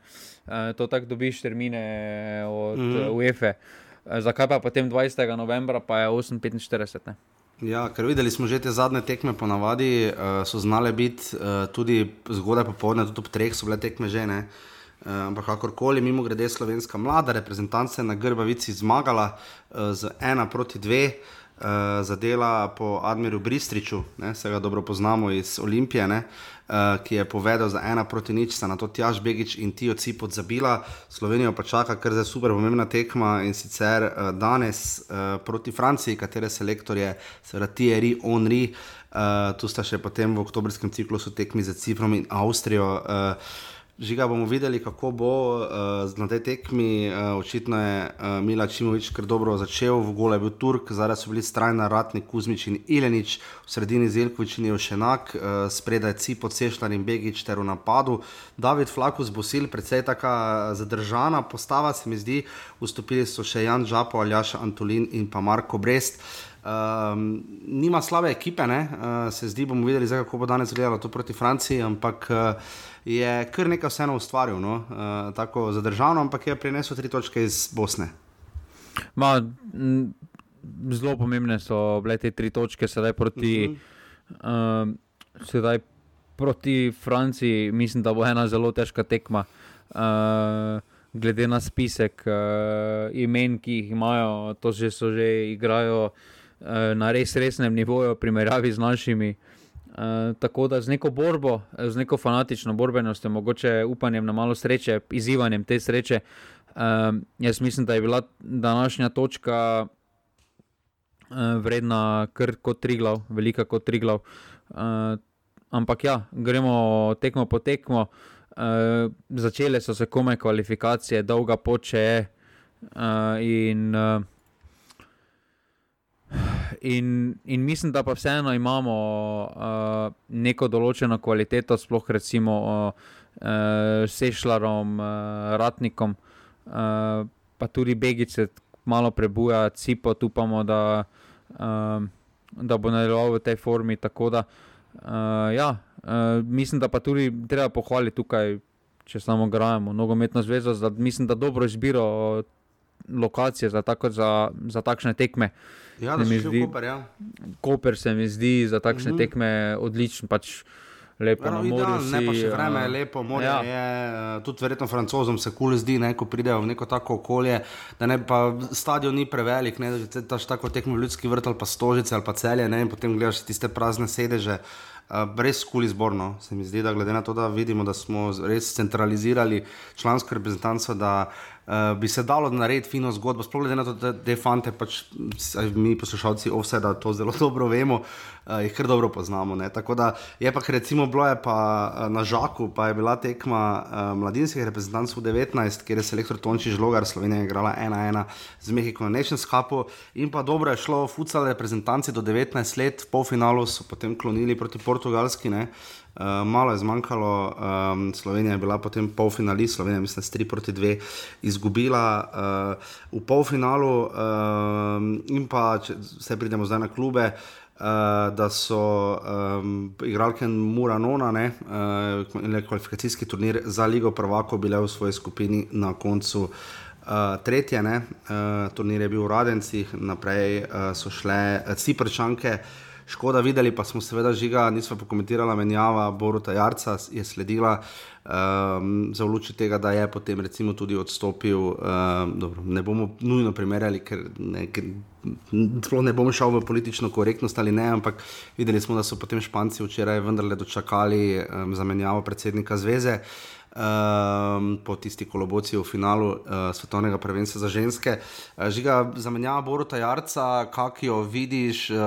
Eh, to tako dobiš termine od mm. Mhm. UEFA. Eh, Zakaj pa potem 20. novembra, pa je 8:45? ne? Ja, ker videli smo že te zadnje tekme, ponavadi uh, so znale biti uh, tudi zgodaj popoldne, tudi ob treh so bile tekme že. Ne? Uh, ampak kakorkoli, mimo grede, slovenska mlada reprezentanca je na Grbavici zmagala uh, z ena proti dve, uh, zadela po Admiru Bristriču, ne, se ga dobro poznamo iz Olimpije, ne, uh, ki je povedal za ena proti nič, sta na to Tjaž Begič in Tijo Cipot zabila. Slovenijo pa čaka kar zdaj super pomembna tekma in sicer uh, danes uh, proti Franciji, katere selektor je seveda Thierry Henry. Uh, tu sta še potem v oktobrskem ciklusu tekmi za Ciprom in Avstrijo. Uh, Žiga bomo videli, kako bo uh, na tej tekmi. Uh, očitno je uh, Mila Čimovič kar dobro začel, v gole je bil Turk, zdaj so bili strajna Ratnik, Kuzmič in Ilenič, v sredini Zelkovič in Jevšenak, uh, spredaj Cipo, Cešljar in Begič ter v napadu. David Flakus bo sil, predvsej taka zadržana postava, se mi zdi. Vstopili so še Jan Žapo, Aljaša Antolin in pa Marko Brest. Um, nima slabe ekipe, ne? uh, se zdi, bomo videli, zdaj, kako bo danes gledalo to proti Franciji, ampak uh, je kar nekaj vseeno ustvaril, no? uh, tako zadržano, ampak je prinesel tri točke iz Bosne. Ma, m, zelo pomembne so bile te tri točke, sedaj proti, uh -huh. um, sedaj proti Franciji. Mislim, da bo ena zelo težka tekma. Uh, glede na spisek uh, imen, ki jih imajo, to že so že igrajo na res resnem nivoju, v primerjavi z našimi. Uh, tako da z neko borbo, z neko fanatično borbenostjo, mogoče upanjem na malo sreče, izzivanjem te sreče, uh, jaz mislim, da je bila današnja točka uh, vredna kar kot tri glav, velika kot tri glav. Uh, ampak ja, gremo tekmo po tekmo. Uh, začele so se kome kvalifikacije, dolga poče uh, in, uh, in, in mislim, da pa vseeno imamo uh, neko določeno kvaliteto, sploh recimo uh, Sešljarom, uh, Ratnikom, uh, pa tudi Begice, malo prebuja, Cipo, upamo, da, uh, da bo nadaljeval v tej formi. Tako da uh, Uh, ja, uh, mislim, da pa tudi treba pohvaliti tukaj, če samo grajemo nogometno zvezo, da mislim, da dobro izbiro lokacije za, tako, za, za takšne tekme. Ja, da se zdi, Koper, ja. Koper se mi zdi za takšne mm -hmm. tekme odličen. Pač, Lepo je, da se pa še vreme je lepo, morje ja. je. Tudi verjetno francozom se kul zdi, ne, ko pridejo v neko tako okolje, da ne pa stadion ni prevelik, ne, da ti tako tekmo ljudski vrt ali pa stožice ali pa celje, ne, in potem gledaš tiste prazne sedeže. Uh, res kul izborno se mi zdi, da glede na to, da vidimo, da smo res centralizirali člansko reprezentanco, da uh, uh, bi se dalo narediti fino zgodbo, sploh glede na to, da te fante, pač, mi poslušalci, vse da to zelo dobro vemo, uh, jih kar dobro poznamo. Ne? Tako da je pa, recimo, bilo je pa uh, na Žaku, pa je bila tekma uh, mladinskih reprezentantov 19, kjer je selektor Tonči Žlogar, Slovenija igrala 1-1 z Mehiko na Nations Cupu in pa dobro je šlo, futsal reprezentanci do 19 let, v polfinalu so potem klonili proti Portugalski. Ne? Uh, malo je zmanjkalo, um, Slovenija je bila potem polfinalist, Slovenija, mislim, s 3 proti 2 izgubila uh, v polfinalu. Uh, in pa, če se pridemo zdaj na klube, uh, da so um, igralke Muranona, ne, uh, kvalifikacijski turnir za Ligo Prvako, bile v svoji skupini na koncu. Uh, tretje, ne, uh, turnir je bil v Radencih, naprej uh, so šle uh, Ciprčanke. Škoda, videli pa smo seveda žiga, nismo pokomentirali menjava Boruta Jarca, je sledila um, za luči tega, da je potem recimo tudi odstopil. Um, dobro, ne bomo nujno primerjali, ker ne, ker, ne bomo šel v politično korektnost ali ne, ampak videli smo, da so potem Španci včeraj vendarle dočakali um, zamenjavo predsednika zveze. Uh, um, po tisti kolobociji v finalu uh, svetovnega prvenstva za ženske. Uh, žiga, zamenjava Boruta Jarca, kak jo vidiš, uh,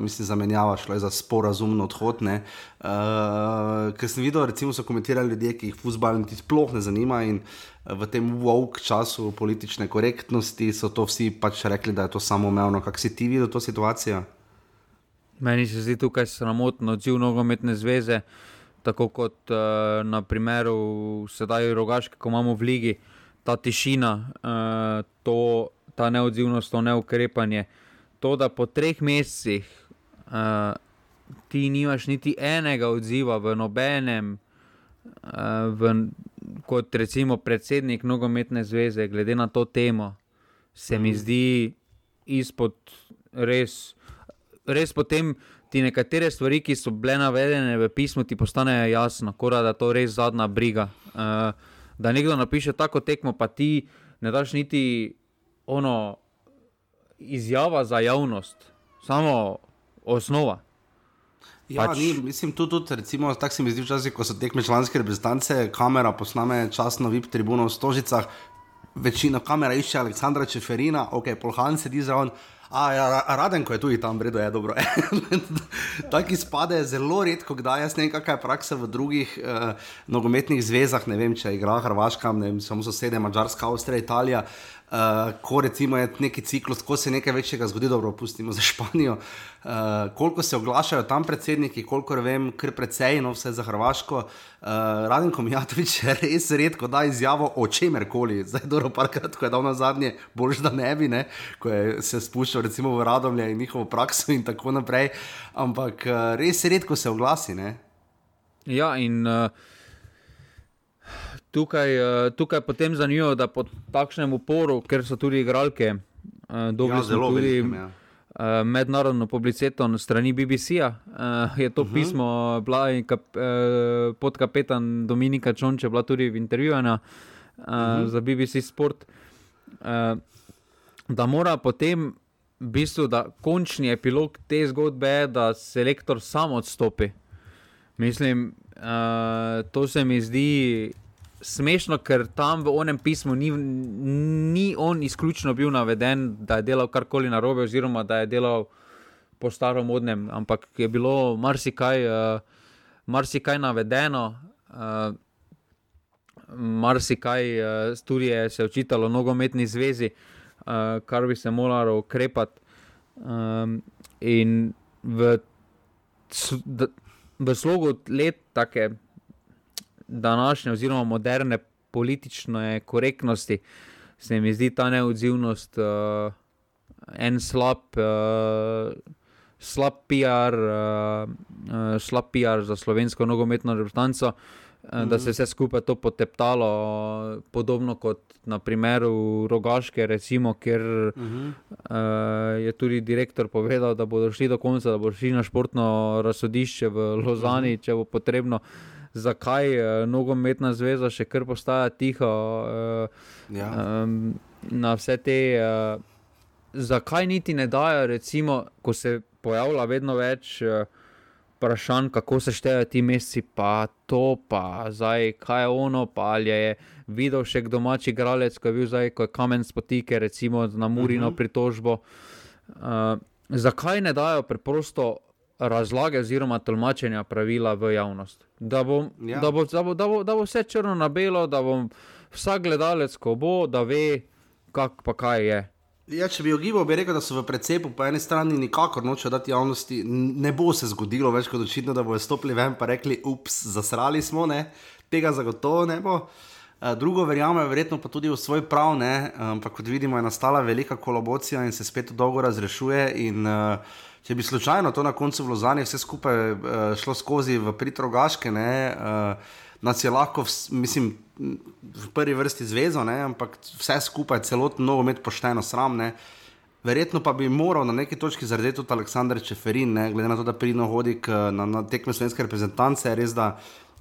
mislim, zamenjava šlo je za sporazumno odhod. Uh, ker sem videl, recimo, so komentirali ljudje, ki jih futbol niti sploh ne zanima. V tem woke času politične korektnosti so to vsi pač rekli, da je to samoumevno. Kako si ti videl to situacijo? Meni se zdi tukaj sramotno odziv nogometne zveze. Tako kot uh, na primeru sedaj rogaške, ko imamo v ligi ta tišina, uh, to, ta neodzivnost, to neukrepanje. To, da po treh mesecih uh, ti nimaš niti enega odziva v nobenem, uh, v, kot recimo predsednik nogometne zveze, glede na to temo, se mi mhm. zdi izpod res, res potem ti nekatere stvari, ki so bile navedene v pismu, ti postanejo jasno, kora, da to res zadnja briga. Uh, da nekdo napiše tako tekmo, pa ti ne daš niti ono izjava za javnost, samo osnova. Ja, pač... ni, mislim, tudi, tudi recimo, tako se mi zdi včasih, ko so tekme članske reprezentance, kamera posname časno VIP tribuno v Stožicah, večina kamera išče Aleksandra Čeferina, ok, Polhan sedi zraven. A, ja, raden, ko je tudi tam, vredo je dobro. Taki spade zelo redko, kdaj jaz ne vem, kakšna je praksa v drugih uh, nogometnih zvezah. Ne vem, če igra Hrvaška, ne vem, samo sosede, Mačarska, Avstrija, Italija. Uh, ko recimo je neki ciklus, ko se nekaj večjega zgodi, dobro, pustimo za Španijo. Uh, koliko se oglašajo tam predsedniki, koliko vem, kar precej, no vse za Hrvaško. Uh, Radim Komijatovič res redko da izjavo o čemer koli. Zdaj, dobro, parkrat, ko je dal na zadnje, boljš da ne bi, ne? ko je se spuščal recimo v Radomlje in njihovo prakso in tako naprej. Ampak uh, res redko se oglasi. Ne? Ja, in. Uh tukaj, uh, tukaj potem zanimivo, da po takšnem uporu, ker so tudi igralke, uh, dobili ja, smo tudi uh, mednarodno publiciteto na strani BBC-ja. Je to uh mhm. -huh. pismo bila kap, uh, pod kapetan Dominika Čonče, bila tudi v intervjuju uh, uh -huh. za BBC Sport. Da mora potem v bistvu, da končni epilog te zgodbe je, da selektor sam odstopi. Mislim, uh, to se mi zdi smešno, ker tam v onem pismu ni, ni on izključno bil naveden, da je delal karkoli narobe, oziroma da je delal po staromodnem, ampak je bilo marsikaj, uh, marsikaj navedeno. Uh, Marsikaj uh, tudi je se očitalo nogometni zvezi, uh, kar bi se moralo ukrepati. Um, in v, v slogu let, tako današnje, oziroma moderne politične korektnosti, se mi zdi ta neodzivnost uh, en slab, uh, slab, PR, uh, uh, slab PR za slovensko nogometno reprezentanco. Mm. Da se je vse skupaj to poteptalo, podobno kot na primeru Rogaške, recimo, kjer mm -hmm. uh, je tudi direktor povedal, da bodo šli do konca, da bodo šli na športno razsodišče v Lozani, mm -hmm. če bo potrebno. Uh, zakaj uh, nogometna zveza še kar postaja tiho uh, ja. um, na vse te. Uh, zakaj niti ne dajo, recimo, ko se pojavlja vedno več. Uh, Vprašanje, kako se štejejo ti meseci, pa to, pa zdaj, kaj je ono, pa ali je videl še kdo domači igralec, ko je bil zdaj, ko je kamen spotike, recimo na Murino uh mhm. -huh. pritožbo. Uh, zakaj ne dajo preprosto razlage oziroma tolmačenja pravila v javnost. Da bo, ja. da, bo, da, bo, da, bo, da bo vse črno na belo, da bo vsak gledalec, ko bo, da ve, kak pa kaj je. Ja, če bi ogibal, bi rekel, da so v precepu po eni strani nikakor noče dati javnosti. Ne bo se zgodilo več kot očitno, da bodo stopili ven in rekli: ups, zasrali smo, ne? tega zagotovo ne bo. Uh, drugo, verjamem, verjetno pa tudi v svoj prav, ampak kot vidimo, je nastala velika kolaboracija in se spet dolgo razrešuje. In, uh, če bi slučajno to na koncu v Lozani vse skupaj uh, šlo skozi v pritrogaške, ne, uh, nas je lahko, v, mislim, v prvi vrsti zvezo, ne, ampak vse skupaj, celotno novo med pošteno sram. Ne. Verjetno pa bi moral na neki točki zaradi tega tudi Aleksandr Čeferin, ne, glede na to, da pridno hodi k, na, na tekme slovenske reprezentance, res, da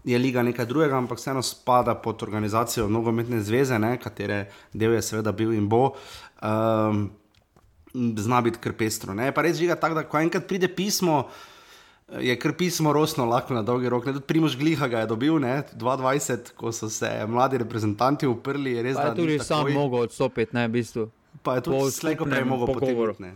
je liga nekaj drugega, ampak vseeno spada pod organizacijo nogometne zveze, ne, katere del je seveda bil in bo. Um, zna biti kar pestro. Ne? Pa res žiga tako, da ko enkrat pride pismo. Je kar pismo rosno, lahko na dolgi rok. Tudi Primož Gliha ga je dobil, ne? 22, ko so se mladi reprezentanti uprli. Je res, pa je tudi sam takoj... mogel odstopiti, ne, v bistvu. Pa je tudi slejko prej mogel pogovoriti.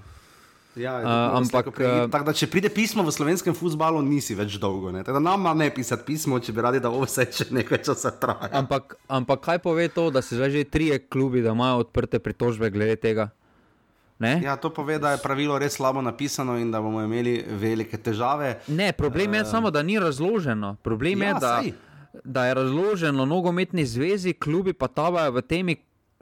Ja, uh, ampak, uh, tak, če pride pismo v slovenskem futbalu, nisi več dolgo. Ne? Nam ne pisati pismo, če bi radi, da vse še nekaj časa traja. Ampak, ampak kaj pove to, da se že trije klubi, da imajo odprte pritožbe glede tega? Ja, to pove, da je pravilo res slabo napisano in da bomo imeli velike težave. Ne, problem je uh, samo, da ni razloženo. Problem ja, je, da, da je razloženo nogometni zvezi, klubi pa tavajo v temi.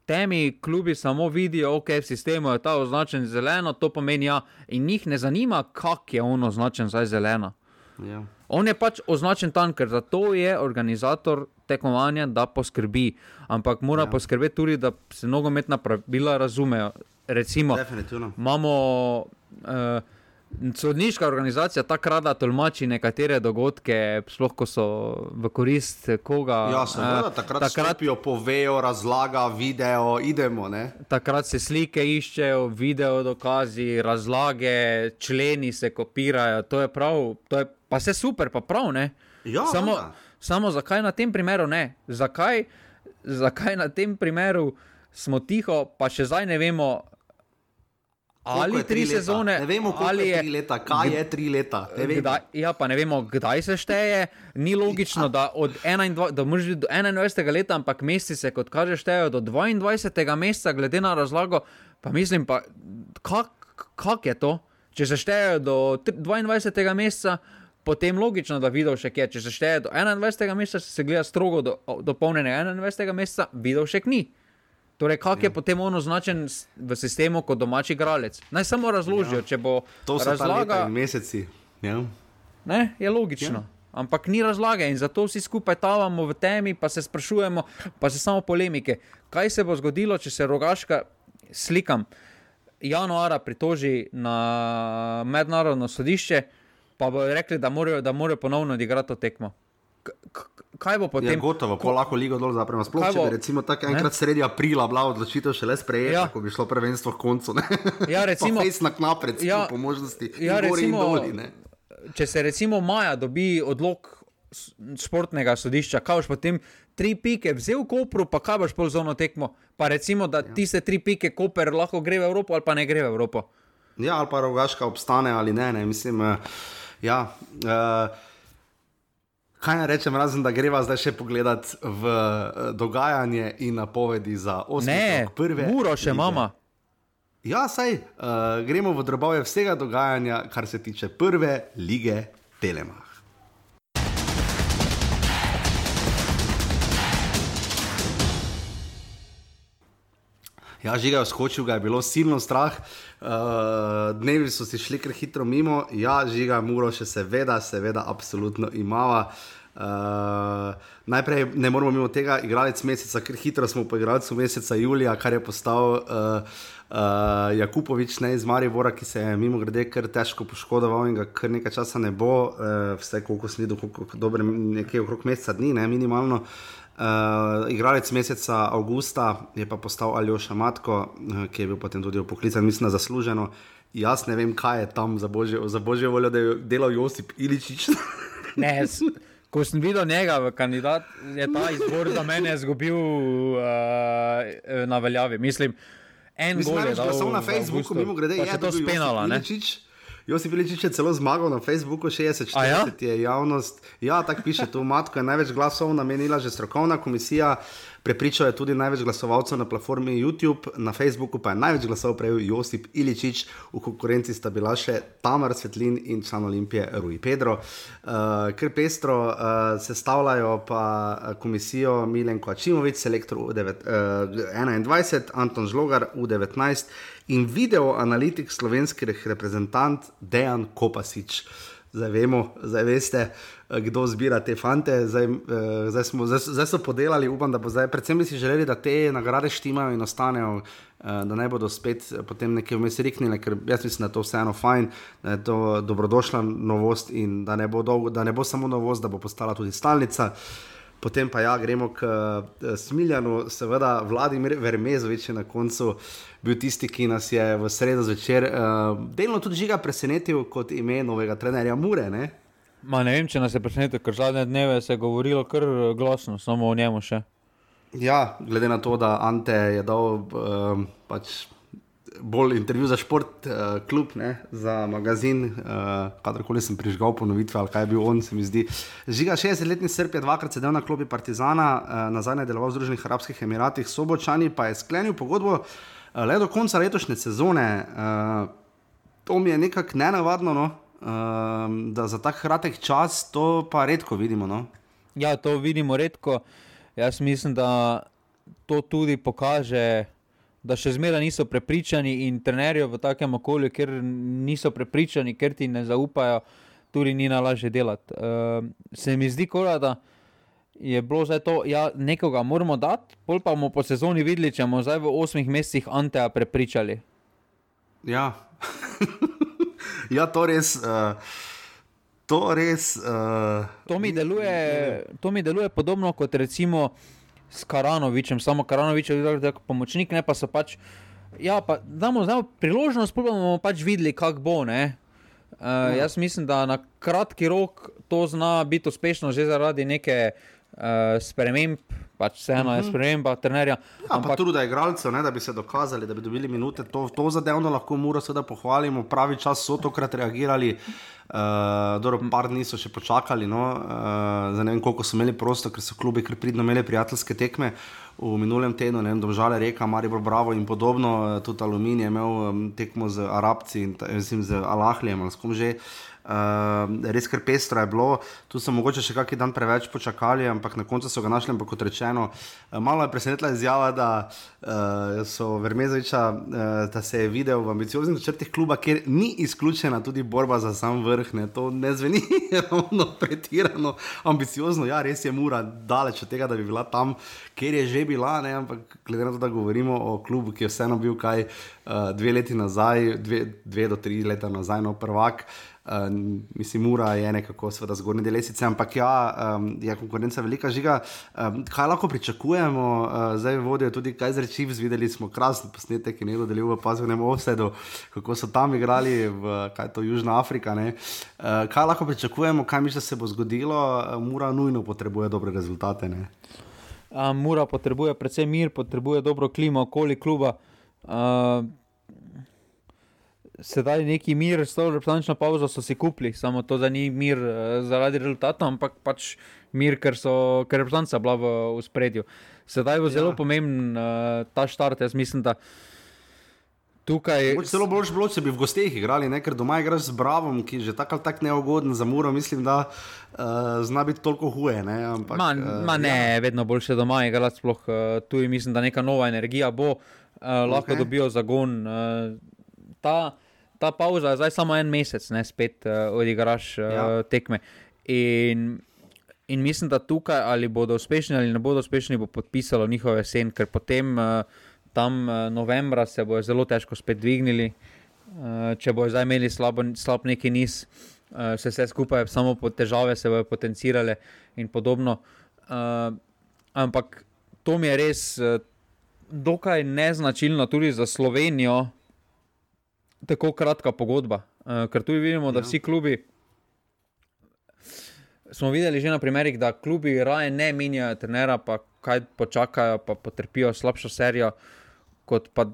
Temi klubi samo vidijo, ok, v sistemu je ta označen zeleno, to pomeni ja, in njih ne zanima, kak je on označen za zeleno. Ja. On je pač označen tam, ker za to je organizator tekmovanja, da poskrbi. Ampak mora ja. poskrbeti tudi, da se nogometna pravila razumejo recimo, imamo uh, sodniška organizacija, ta krada tolmači nekatere dogodke, sploh ko so v korist koga. Ja, seveda, uh, takrat, takrat jo povejo, razlaga, video, idemo. Ne? Takrat se slike iščejo, video dokazi, razlage, členi se kopirajo, to je prav, to je pa vse super, pa prav ne. Ja, samo, samo zakaj na tem primeru ne? Zakaj, zakaj na tem primeru smo tiho, pa še zdaj ne vemo, ali tri sezone. Ne vemo, ali je tri leta, kaj je tri leta. Kdaj, ja, pa ne vemo, kdaj se šteje. Ni logično, da od 21, da do 21. leta, ampak meseci se, kot kaže, štejejo do 22. meseca, glede na razlago. Pa mislim, pa, kak, kak je to? Če se štejejo do 22. meseca, potem logično, da videl še kje. Če se štejejo do 21. meseca, se gleda strogo do, do polnjenega 21. meseca, videl še ni. Torej, kak je ja. potem on označen v sistemu kot domači igralec? Naj samo razložijo, ja. če bo to razlaga. Meseci. Ja. Ne, je logično. Ja. Ampak ni razlage in zato vsi skupaj tavamo v temi, pa se sprašujemo, pa se samo polemike. Kaj se bo zgodilo, če se rogaška slikam januara pritoži na mednarodno sodišče, pa bo rekli, da morajo, da morajo ponovno odigrati to tekmo. kaj bo potem? Ja, gotovo, ko lahko ligo dol zapremo. Sploh, če bi recimo tako enkrat sredi aprila bila odločitev še le sprejeta, ja. ko bi šlo prvenstvo v koncu. Ne? Ja, recimo. Face na knap, recimo, ja, po možnosti. Ja, recimo, doli, če se recimo maja dobi odlog športnega sodišča, kaj boš potem tri pike vzel Kopru, pa kaj boš polzono tekmo, pa recimo, da ja. tiste tri pike Koper lahko gre v Evropo ali pa ne gre v Evropo. Ja, ali pa rogaška obstane ali ne, ne. mislim, uh, ja. Uh, Kaj naj rečem, razen da greva zdaj še pogledat v uh, dogajanje in napovedi za osnovne prve. Uro še mama. Ja, saj uh, gremo v drobove vsega dogajanja, kar se tiče prve lige Telemach. Ja, žiga je skočil, ga je bilo silno strah, uh, dnevi so si šli kar hitro mimo, ja, žiga muro še seveda, seveda, absolutno imava. Uh, najprej ne moramo mimo tega, igralec meseca, ker hitro smo po igralcu meseca Julija, kar je postal uh, uh, Jakupovič, ne iz Maribora, ki se je mimo grede kar težko poškodoval in ga kar nekaj časa ne bo, uh, vse koliko smo videli, nekaj okrog meseca dni, ne minimalno. Uh, Uh, igralec meseca Augusta je pa postal Aljoša Matko, uh, ki je bil potem tudi poklican, mislim, zasluženo. Jaz ne vem, kaj je tam za božjo, za božjo voljo, da je delal Josip Iličič. ne, ko sem videl njega kandidat, je ta izbor za mene izgubil uh, na veljavi. Mislim, en mislim, gol je dal na Facebooku, mimo grede, je to spenala. Iličič. Josip Iličič je celo zmagal na Facebooku, 60-40 ja? je javnost. Ja, tako piše tu, matko je največ glasov namenila že strokovna komisija. Prepričal je tudi največ glasovalcev na platformi YouTube, na Facebooku pa je največ glasov prejel Josip Iličič, v konkurenci sta bila še Tamar Svetlin in član Olimpije Rui Pedro. Uh, ker pestro uh, sestavljajo pa komisijo Milenko Ačimovič, selektor U21, uh, Anton Žlogar U19 in video analitik slovenski reprezentant Dejan Kopasič. Zdaj vemo, zdaj veste, eh, kdo zbira te fante. Zdaj, eh, zdaj, smo, zdaj, zdaj so podelali, upam, da bo zdaj. Predvsem bi si želeli, da te nagrade štimajo in ostanejo, eh, da ne bodo spet potem nekaj vmes riknile, ker jaz mislim, da je to vseeno fajn, da je to dobrodošla novost in da ne bo, dolgo, da ne bo samo novost, da bo postala tudi stalnica. Potem pa ja, gremo k uh, Smiljanu, seveda Vladimir Vermezovič je na koncu bil tisti, ki nas je v sredo zvečer uh, delno tudi žiga presenetil kot ime novega trenerja Mure. Ne? Ma ne vem, če nas je presenetil, ker zadnje dneve se je govorilo kar glasno, samo o njemu še. Ja, glede na to, da Ante je dal uh, pač bolj intervju za šport, uh, klub, ne, za magazin, uh, kadarkoli sem prižgal ponovitve ali kaj je bil on, se mi zdi. Žiga 60-letni Srb je dvakrat sedel na klopi Partizana, uh, nazaj je deloval v Združenih arabskih emiratih, Sobočani pa je sklenil pogodbo uh, le do konca letošnje sezone. Uh, to mi je nekako nenavadno, no, uh, da za tak kratek čas to pa redko vidimo. No. Ja, to vidimo redko. Jaz mislim, da to tudi pokaže da še zmeraj niso prepričani in trenerji v takem okolju, ker niso prepričani, ker ti ne zaupajo, tudi ni najlažje delati. Uh, se mi zdi, kora, da je bilo zdaj to, da ja, nekoga moramo dati, pol pa bomo po sezoni videli, če bomo zdaj v osmih mesecih Anteja prepričali. Ja, ja to res. Uh... To, res, uh, to, mi deluje, to mi deluje podobno kot recimo uh, s Karanovičem, samo Karanovič je bil tako pomočnik, ne pa so pač. Ja, pa damo, damo priložnost, pa bomo pač videli, kako bo. Uh, ja. Jaz mislim, da na kratki rok to zna biti uspešno, že zaradi neke uh, sprememb, pač vseeno je mhm. sprememba trenerja. Ja, ampak tudi da igralcev, da bi se dokazali, da bi dobili minute, to, to zadevno lahko mora seveda pohvalimo, pravi čas so tokrat reagirali. Uh, dobro, par dni so še počakali, no, uh, za ne vem, koliko so imeli prostor, ker so klubi kar pridno imeli prijateljske tekme v minulem tednu, ne vem, Domžale, Reka, Maribor, Bravo in podobno, uh, tudi Aluminij je imel tekmo z Arabci in mislim, z Alahljem ali s kom že. Uh, res kar pestro je bilo, tu so mogoče še kakšen dan preveč počakali, ampak na koncu so ga našli. Ampak kot rečeno, uh, malo je presenetila izjava, da uh, so Vermezoviča, uh, da se je videl v ambicioznih načrtih kluba, kjer ni izključena tudi borba za sam vrh, ne? to ne zveni ravno pretirano, ambiciozno. Ja, res je mura daleč od tega, da bi bila tam, kjer je že bila, ne? ampak glede na to, da govorimo o klubu, ki je vseeno bil kaj uh, dve leti nazaj, dve, dve do tri leta nazaj, no prvak. Uh, mislim, mura je nekako zgornji del lesice, ampak ja, um, je konkurenca velika žiga. Um, kaj lahko pričakujemo, uh, zdaj vodijo tudi kaj z reči, videli smo krasen posnetek, je nekdo delil v pazivnem offsetu, kako so tam igrali v kaj to Južna Afrika. Uh, kaj lahko pričakujemo, kaj misliš, da se bo zgodilo, uh, mura nujno potrebuje dobre rezultate. Uh, mura potrebuje predvsem mir, potrebuje dobro klimo okoli kluba. Uh, sedaj neki mir, s to reprezentativno pauzo so si kupili, samo to, da ni mir uh, zaradi rezultata, ampak pač mir, ker so ker reprezentanca bila v, v spredju. Sedaj bo ja. zelo pomemben uh, ta štart. Jaz mislim, da tukaj. Zelo bolj bilo, če bi v gostih igrali, ne? ker doma igraš z Bravom, ki je že tako ali tako neugoden za muro. Mislim, da uh, zna biti toliko huje. Ne, Ampak, ma, ma ne ja. vedno boljše doma igrati, sploh uh, tu je mislim, da neka nova energija bo. Uh, lahko okay. dobijo zagon. Uh, ta, ta pauza je zdaj samo en mesec, ne spet uh, odigraš uh, ja. tekme. In, in mislim, da tukaj ali bodo uspešni ali ne bodo uspešni, bo podpisalo njihove sen, ker potem uh, tam uh, novembra se bodo zelo težko spet dvignili. Uh, če bodo zdaj imeli slabo, slab neki niz, uh, se vse skupaj, samo po težave se bodo potencirale in podobno. Uh, ampak to mi je res uh, dokaj neznačilno tudi za Slovenijo tako kratka pogodba. Uh, ker tu vidimo, da ja. vsi klubi. Smo videli že na primerih, da klubi raje ne menjajo trenera, pa kaj počakajo, pa potrpijo slabšo serijo, kot pa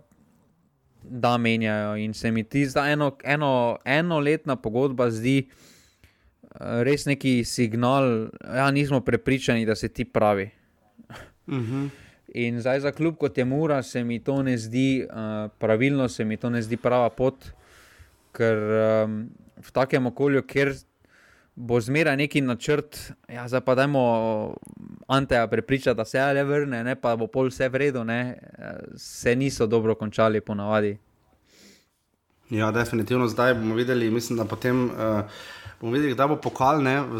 da menjajo. In se mi ti zdi, da eno, eno, enoletna pogodba zdi uh, res neki signal, da ja, nismo prepričani, da se ti pravi. Uh mhm. -huh. In zdaj za klub kot je Mura, se mi to ne zdi uh, pravilno, se mi to ne zdi prava pot, ker um, v takem okolju, kjer bo zmeraj neki načrt, ja, zdaj pa dajmo Anteja prepričati, da se je le vrne, ne, pa bo pol vse vredno, se niso dobro končali, ponavadi. Ja, definitivno zdaj bomo videli, mislim, da potem. Uh, bomo videli, kdaj bo pokal. V,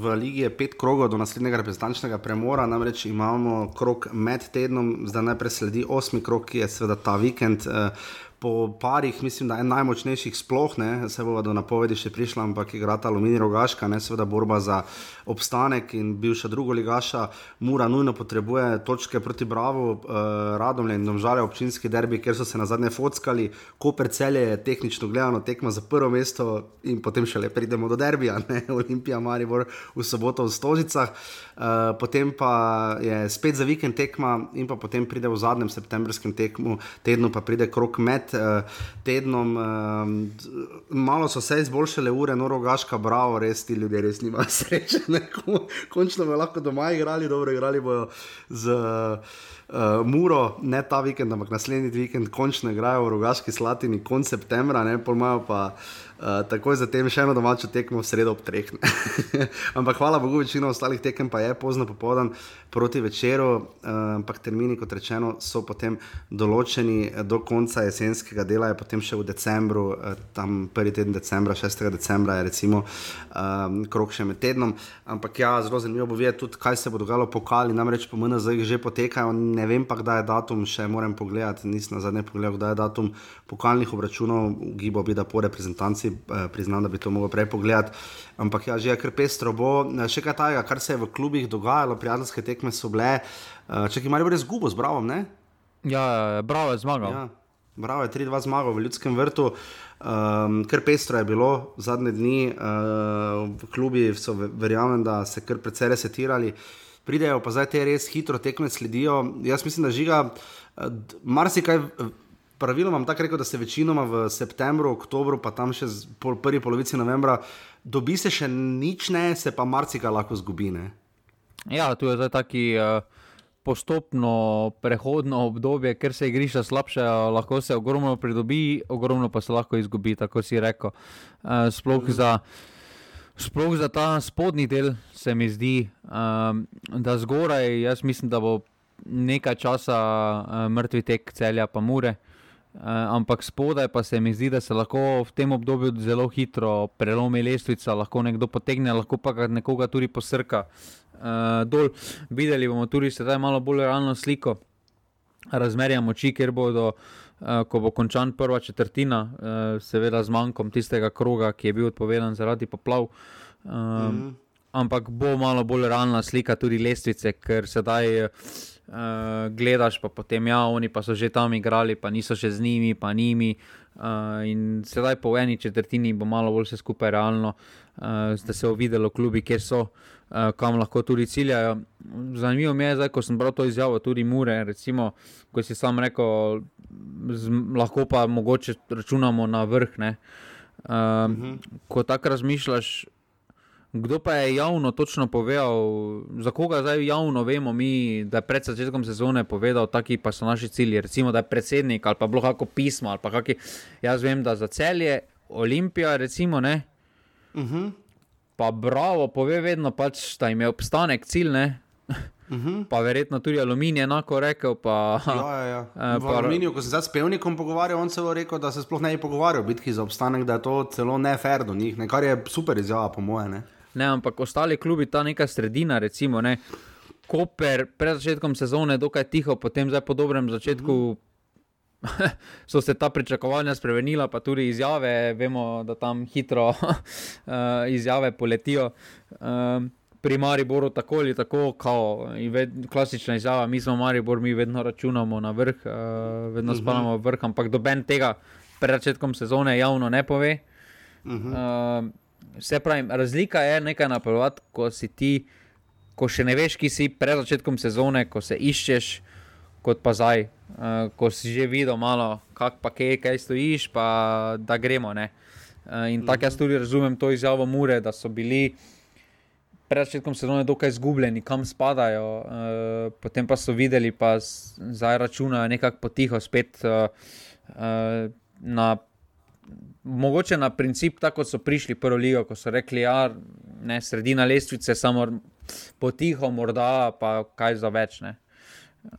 v Ligi je pet krogov do naslednjega reprezentančnega premora, namreč imamo krok med tednom, zdaj najprej sledi osmi krok, ki je seveda ta vikend. Uh, po parih, mislim, da je najmočnejših sploh, ne, se bo do napovedi še prišla, ampak igrata Aluminij Rogaška, ne seveda borba za obstanek in bivša druga ligaša, Mura nujno potrebuje točke proti Bravo, eh, Radomlje in Domžale občinski derbi, ker so se na zadnje fotkali, Koper celje je tehnično gledano tekma za prvo mesto in potem še le pridemo do derbija, ne, Olimpija Maribor v soboto v Stožicah, eh, potem pa je spet za vikend tekma in pa potem pride v zadnjem septembrskem tekmu, tednu pa pride krok med uh, tednom. Uh, malo so se izboljšale ure, no, rogaška, bravo, res ti ljudje res nimajo sreče. Končno bodo lahko doma igrali, dobro igrali bojo z. Uh, Muro, ne ta vikend, ampak naslednji vikend, končno igrajo v Rogaški Slatini, konec septembra, ne pol maja pa uh, Uh, takoj zatem še eno domačo tekmo v sredo ob treh. ampak hvala Bogu, večina ostalih tekem pa je pozno popoldan proti večeru, uh, ampak termini, kot rečeno, so potem določeni do konca jesenskega dela, je potem še v decembru, uh, tam prvi teden decembra, 6. decembra je recimo um, krok še med tednom. Ampak ja, zelo zanimivo bo videti tudi, kaj se bo dogajalo po Kali, namreč po MNZ jih že potekajo, ne vem pa, kdaj je datum, še moram pogledati, nisem na zadnje pogledal, kdaj je datum pokalnih obračunov, gibo bi da po reprezentanci si eh, priznam, da bi to mogel prej pogledati. Ampak ja, že je kar pestro. Bo eh, še kaj tajega, kar se je v klubih dogajalo, prijateljske tekme so bile. Če ki imajo res gubo z Bravo, ne? Ja, Bravo je zmagal. Ja. Bravo je 3-2 zmagal v ljudskem vrtu. Um, ker pestro je bilo zadnje dni, uh, v klubi so verjamem, da se kar precej resetirali, pridejo pa zdaj te res hitro tekme sledijo. Jaz mislim, da žiga uh, marsikaj. Uh, praviloma imam tako rekel, da se večinoma v septembru, oktobru, pa tam še v prvi polovici novembra, dobi se še nič, ne, se pa marsikaj lahko zgubi. Ne? Ja, tu je zdaj taki. Uh... Postopno prehodno obdobje, ker se igrišča slabše, lahko se ogromno pridobi, ogromno pa se lahko izgubi, tako si rekel. Uh, sploh, mhm. za, sploh za ta spodnji del se mi zdi, um, da zgoraj, jaz mislim, da bo nekaj časa uh, mrtvi tek celja, pa mure. Uh, ampak spodaj pa se mi zdi, da se lahko v tem obdobju zelo hitro prelomi lestvica, lahko nekdo potegne, lahko pa nekoga tudi posrka uh, dol. Videli bomo tudi sedaj malo bolj realno sliko razmerja moči, ker bodo. Uh, ko bo končan prva četrtina, uh, seveda z manjkom tistega kroga, ki je bil odpovedan zaradi poplav. Um, mm. Ampak bo malo bolj realna slika tudi lestvice, ker sedaj uh, gledaš, pa potem ja, oni pa so že tam igrali, pa niso še z njimi, pa njimi. Uh, in sedaj po eni četrtini bo malo bolj vse skupaj realno, uh, da se bo videlo, klubi, kjer so. Uh, uh, kam lahko tudi ciljajo. Zanimivo mi je, zdaj, ko sem bral to izjavo, tudi Mure, recimo, ko si sam rekel, z, lahko pa mogoče računamo na vrh. Uh, uh -huh. Ko tako razmišljaš. Kdo pa je javno točno povedal, za koga zdaj javno vemo, mi, da je pred začetkom sezone povedal, taki pa so naši cilji, recimo, da je predsednik ali pa bilo kako pismo ali pa kaki. Jaz vem, da za celje, Olimpija, recimo, ne. Uh mhm. -huh pa bravo, pove vedno, pač, da jim je obstanek cilj. Uh mhm. -huh. Pa verjetno tudi aluminij, enako rekel. Pa, ja, ja, ja. Eh, v pa, aluminiju, ko sem se s pevnikom pogovarjal, on celo rekel, da se sploh ne bi pogovarjal o bitki za obstanek, da je to celo ne fair do njih, ne, kar je super izjava, po moje. Ne. ampak ostali klubi, ta neka sredina, recimo, ne, Koper pred začetkom sezone, dokaj tiho, potem zdaj po dobrem začetku. Uh mhm. -huh. so se ta pričakovanja spremenila, pa tudi izjave, vemo, da tam hitro uh, izjave poletijo. Uh, pri Mariboru tako ali tako, kao, ved, klasična izjava, mi smo Maribor, mi vedno računamo na vrh, uh, vedno mhm. spavamo v vrh, ampak doben tega pred začetkom sezone javno ne pove. Uh, vse pravi, razlika je nekaj napovedati, ko si ti, ko še ne veš, ki si pred začetkom sezone, ko se iščeš, kot pa zdaj uh, ko si že videl, malo, kak pa kje, kaj stojiš, pa da gremo. Uh, in tako jaz tudi razumem to izjavo Mure, da so bili pred začetkom sezone dokaj izgubljeni, kam spadajo, uh, potem pa so videli, pa zdaj računajo nekako potiho spet uh, uh, na. Mogoče na princip, tako so prišli prvo ligo, ko so rekli, da ja, je sredina lestvice, samo potiho, morda pa kaj za več. Ne.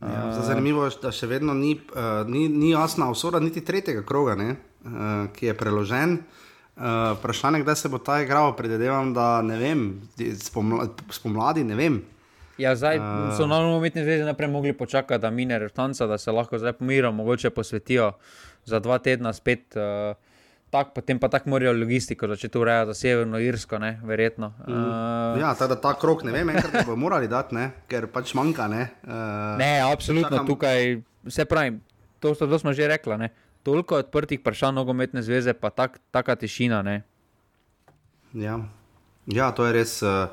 Ja, zanimivo je, da še vedno ni, uh, ni, ni jasna usoda niti tretjega kroga, ne, uh, ki je preložen. Uh, vprašanje je, kdaj se bo ta igral, predvidevam, da ne vem, spomladi, ne vem. Ja, zdaj uh, so na novo umetni zvezi najprej mogli počakati, da mine restanca, da se lahko zdaj pomirijo, mogoče posvetijo za dva tedna spet. Uh, tak, potem pa tako morajo logistiko začeti urejati za Severno Irsko, ne, verjetno. Mm. Uh, ja, tada, ta krok, ne vem, kaj bodo morali dati, ne, ker pač manjka. Ne, uh, ne absolutno čakam... tukaj, vse pravim, to, to, to smo že rekli. Ne. Toliko odprtih vprašanj nogometne zveze, pa tak, taka tišina. Ja. ja, to je res. Uh,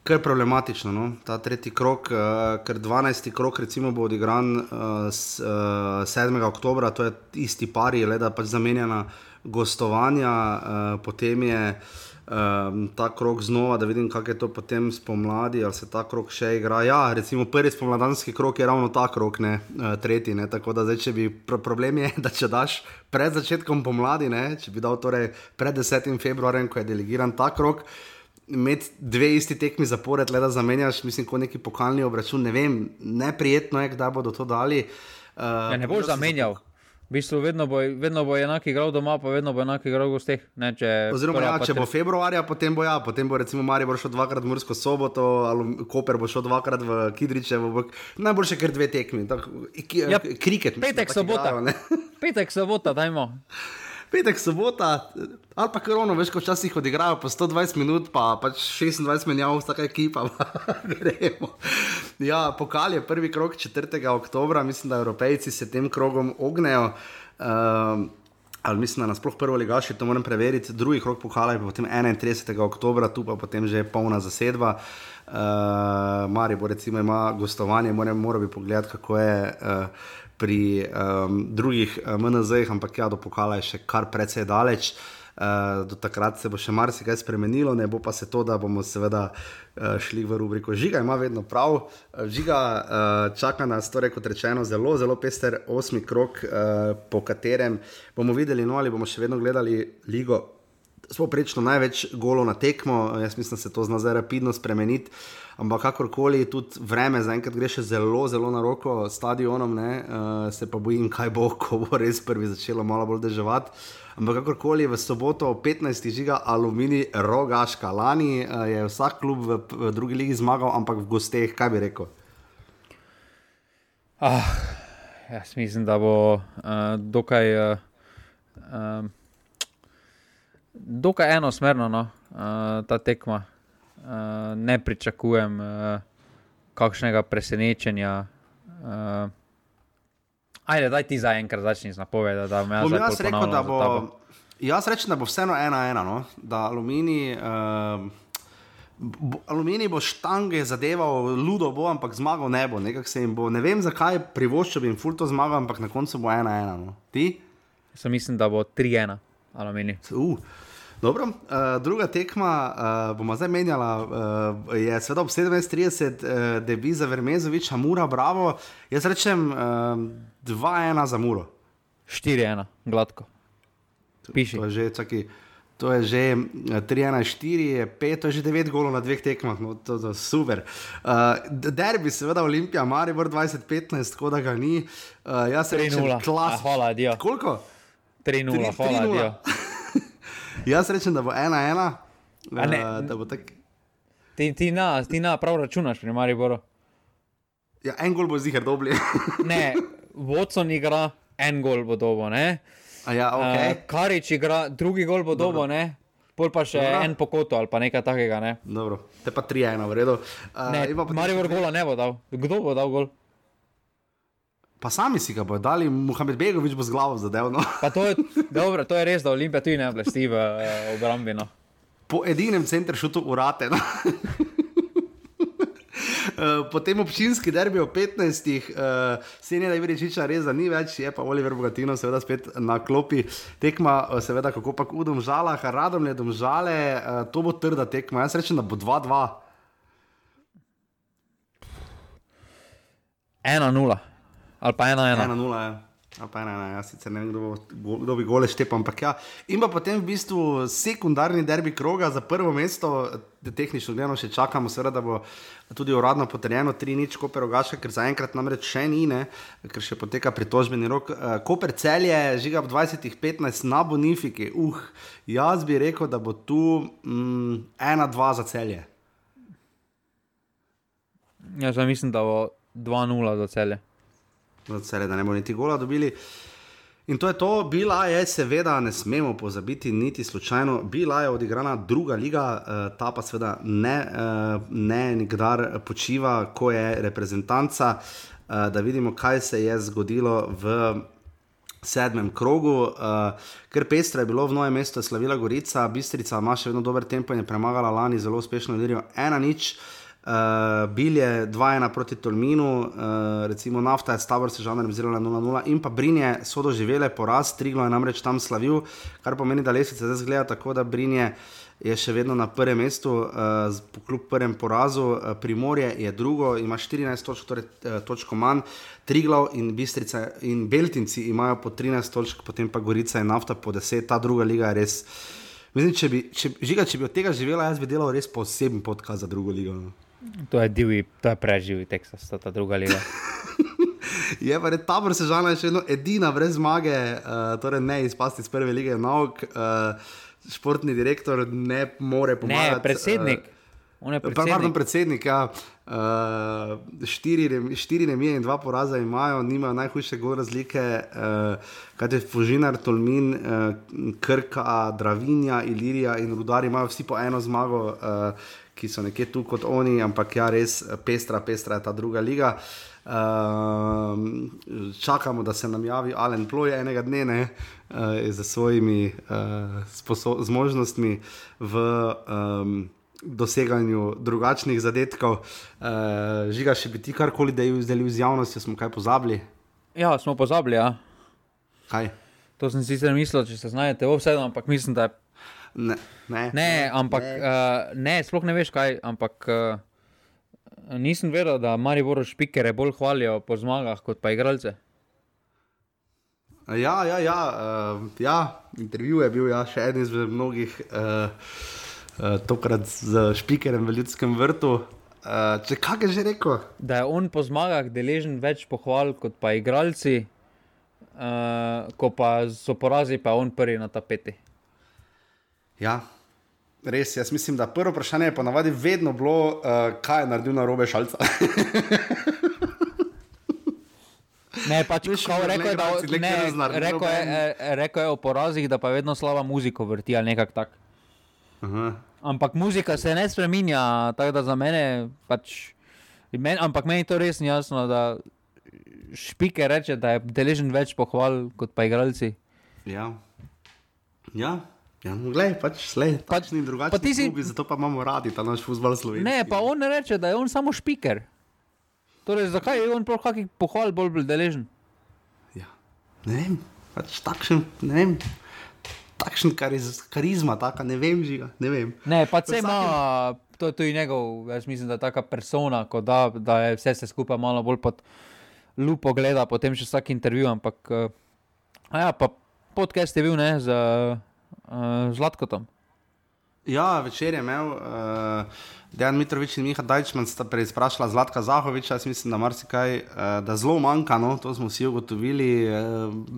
Kar je problematično, no? ta tretji krok, uh, ker 12. krok recimo, bo odigran uh, s, uh, 7. oktober, to je isti pari, le da pač zamenjana uh, gostovanja, uh, potem je um, ta krok znova, da vidim, kako je to potem spomladi, ali se ta krok še igra. Ja, recimo prvi spomladanski krok je ravno ta krok, ne uh, tretji. Ne? Tako da zdaj, če bi pro problem je, da če daš pred začetkom pomladi, ne? če bi dal torej pred 10. februarjem, ko je delegiran ta krok. Imeti dve isti tekmi zapored, le da zamenjaš, mislim, kot neki pokalni obračun. Ne vem, neprijetno je, kdaj bodo to dali. Uh, ja, ne boš zamenjal. Za... V bistvu vedno bo, vedno bo enak igral doma, pa vedno bo enak igral v gostih. Oziroma, ja, če bo februarja, potem bo ja, potem bo recimo Marijo šel dvakrat v Mursko soboto, ali Koper bo šel dvakrat v Kidriče, v... najboljše ker dve tekmi. Tak, ja, kriket. Petek, sobota. Petek, sobota, dajmo petek, sobota, ali pa korono, veš, ko včasih odigrajo po 120 minut, pa pač 26 menjav, vsaka ekipa. ja, pokal je prvi krok 4. oktober, mislim, da Evropejci se tem krogom ognejo. Um, Ali mislim, da nas sploh prvo ligaši to moram preveriti, drugi krok pokala je potem 31. oktober, tu pa potem že polna zasedba. Uh, Marijo, recimo, ima gostovanje, moram, moram bi pogledati, kako je. Uh, pri um, drugih uh, MNZ-jih, ampak ja, do pokala je še kar precej daleč. Uh, do takrat se bo še marsikaj spremenilo, ne bo pa se to, da bomo seveda uh, šli v rubriko Žiga, ima vedno prav. Žiga uh, čaka nas, torej kot rečeno, zelo, zelo pester osmi krok, uh, po katerem bomo videli, no ali bomo še vedno gledali ligo spoprečno največ golov na tekmo, jaz mislim, da se to zna zdaj rapidno spremeniti. Ampak kakorkoli, tudi vreme zaenkrat gre še zelo, zelo na roko stadionom, ne, uh, se pa bojim, kaj bo, ko bo res prvi začelo malo bolj deževati. Ampak kakorkoli, v soboto 15. žiga aluminij, rogaška, lani uh, je vsak klub v, v drugi ligi zmagal, ampak v gosteh, kaj bi rekel? Ah, jaz mislim, da bo uh, dokaj. Uh, um, dokaj enosmerno no, uh, ta tekma. Uh, ne pričakujem uh, kakšnega presenečenja. Uh, ajde, daj ti za enkrat začni z napovedjo. Jaz, jaz, rekel, da bo, jaz rečem, da bo vseeno ena ena, no? da aluminij. Uh, Aluminij bo štange zadeval, ludo bo, ampak zmagal ne bo. bo. Ne vem, zakaj privoščil bi jim fulto zmagal, ampak na koncu bo ena ena. No. Ti? Jaz mislim, da bo 3-1, aluminij. Uh. Dobro, uh, druga tekma, uh, bomo zdaj menjala, uh, je seveda ob 17:30, uh, debi za Vermezovič, Amura, Bravo. Jaz rečem uh, 2-1 za Muro. 4-1, gladko. Piši. To je že, čaki, to je že 3-1-4, 5, to je že 9 golov na dveh tekmah, no, to je super. Uh, derbi, seveda, Olimpija, Maribor 2015, tako da ga ni. Uh, jaz rečem, klas. Hvala, adijo. Koliko? 3-0, hvala, adijo. Jaz rečem, da bo ena, ena. Uh, tak... ti, ti, na, ti na prav računaš, pri Mariboru. Ja, en gol bo zihar dobri. ne, Vodson igra, en gol bo dobo. Ja, okay. uh, Karič igra, drugi gol bo dobo, ne? Pol pa še Dobro. en pokoto ali pa nekaj takega. Ne? Dobro, te pa tri ena, v redu. Uh, Maribor gola ne bo dal. Kdo bo dal gol? Pa sami si ga bodo dali, Mohamed Begovič bo z glavo zadev. No. To, je, dobro, to je res, da Olimpija tudi ne blesti v uh, obrambi. No. Po edinem centru šutu urate. No. Uh, potem občinski derbi o 15, uh, se ne da je rečiča, res da ni več, je pa Oliver Bogatino, seveda spet na klopi. Tekma, seveda, kako pa v domžalah, radom je domžale, uh, to bo trda tekma. Jaz rečem, da bo 2-2. 1-0 ali pa ena ena. ena nula, ja. Ali pa ena ena, jaz sicer ne vem, kdo, bo, kdo bi gole štepal, ampak ja. In pa potem v bistvu sekundarni derbi kroga za prvo mesto, da tehnično gledano še čakamo, seveda, da bo tudi uradno potrjeno, tri nič, Koper Ogaša, ker zaenkrat namreč še ni, ne, ker še poteka pritožbeni rok. Uh, Koper cel je, žiga v 20-15 na Bonifiki, uh, jaz bi rekel, da bo tu mm, ena, dva za celje. Jaz mislim, da bo 2-0 za celje cele, da ne bomo niti gola dobili. In to je to, bila je, seveda, ne smemo pozabiti, niti slučajno, bila je odigrana druga liga, uh, ta pa seveda ne, uh, ne nikdar počiva, ko je reprezentanca, uh, da vidimo, kaj se je zgodilo v sedmem krogu. Ker pestro je bilo v novem mestu, slavila Gorica, Bistrica ima še vedno dober tempo in je premagala lani zelo uspešno, da je ena nič. Uh, bil je 2-1 proti Tolminu, uh, recimo nafta je stavor se žanrem zelo na 0-0 in pa Brinje so doživele poraz, Triglo je namreč tam slavil, kar pomeni, da lesvice zdaj zgleda tako, da Brinje je še vedno na prvem mestu, uh, kljub prvem porazu, uh, Primorje je drugo, ima 14 točk, torej uh, točko manj, Triglo in Bistrica in Beltinci imajo po 13 točk, potem pa Gorica in nafta po 10, ta druga liga je res. Mislim, če bi, če, žiga, če bi od tega živela, jaz bi delal res poseben podcast za drugo ligo. No. To je divji, to je preživi Teksas, to je ta druga liga. je pa res ta vrsta žala, še eno edina brez zmage, uh, torej ne izpasti iz prve lige nauk. Uh, športni direktor ne more pomagati. Ne, predsednik. Uh, Pardon, predsednik, ja. Uh, štiri, štiri nemije in dva poraza imajo, nimajo najhujše gore razlike, uh, kaj je Fužinar, Tolmin, uh, Krka, Dravinja, Ilirija in Rudari imajo vsi po eno zmago. Uh, ki so nekje tu kot oni, ampak ja, res pestra, pestra je ta druga liga. Uh, čakamo, da se nam javi Alen Ploj enega dne ne, uh, z svojimi uh, zmožnostmi v um, doseganju drugačnih zadetkov. Uh, žiga, še bi ti karkoli delil z javnostjo, smo kaj pozabili? Ja, smo pozabili. Ja. Kaj? To sem si sicer mislil, če se znajdete v vsem, ampak mislim, da je Ne, ne, ne ampak ne. Uh, ne, sploh ne veš kaj. Ampak uh, nisem vedel, da Mari Boro špikere bolj hvalijo po zmagah kot pa igralce. Ja, ja, ja, uh, ja. intervju je bil ja, še eden izmed mnogih, uh, uh, tokrat z špikerjem v ljudskem vrtu. Uh, če kaj je že rekel? Da je on po zmagah deležen več pohval kot pa igralci, uh, ko pa so porazi, pa je on prvi na tapeti. Ja. Res, jaz mislim, da prvo vprašanje je ponavadi vedno bilo, uh, kaj je naredil na robe šalca. Ne, pač kao, rekel, da, ne, rekel, je, rekel je o porazih, da pa vedno slaba muzika vrti ali nekako tako. Ampak muzika se ne spremenja, tako da za mene pač. Men, ampak meni to res ni jasno, da špike reče, da je deležen več pohval kot pa igralci. Ja. Ja. Ja, no, glej, pač, slej, pač ni drugače. Pa si... Zato pa imamo radi ta naš futbol slovenski. Ne, pa on reče, da je on samo špiker. Torej, zakaj je on prav kakih pohval bolj, bolj deležen? Ja, ne vem, pač takšen, ne vem. Takšen kariz, karizma, taka, ne vem, žiga, ne vem. Ne, pa se ima, to je tudi njegov, jaz mislim, da je taka persona, da, da je vse se skupaj malo bolj pod lupo gleda, potem še vsak intervju, ampak, uh, ja, pa podcast je bil, ne, z uh, Zlatkotom. Ja, večer je imel. Uh, Dejan Mitrovič in Miha Dajčman sta preizprašala Zlatka Zahoviča, jaz mislim, da marsikaj, eh, da zelo manjka, no, to smo vsi ugotovili, eh,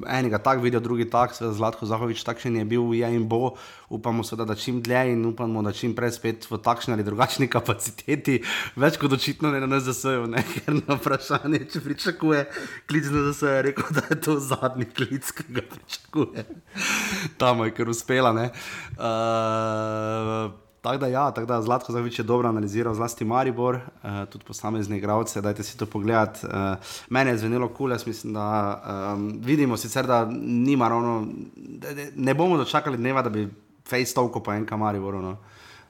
enega tak vidijo, drugi tak, seveda Zlatko Zahovič takšen je bil, je in bo, upamo seveda, da čim dlje in upamo, da čim prej spet v takšni ali drugačni kapaciteti, več kot očitno ne na NZS-ju, ne, ker na vprašanje, če pričakuje klic na NZS, je rekel, da je to zadnji klic, ki ga pričakuje. Tam je, ker uspela, ne. Uh, Tako da, ja, tak da Zlatko Zavič je dobro analiziral, zlasti Maribor, uh, tudi posamezne igralce, dajte si to pogledati. Uh, mene je zvenelo kul, cool, jaz mislim, da um, vidimo sicer, da nima ravno, ne bomo dočakali dneva, da bi Face toliko po enem Mariboru. No.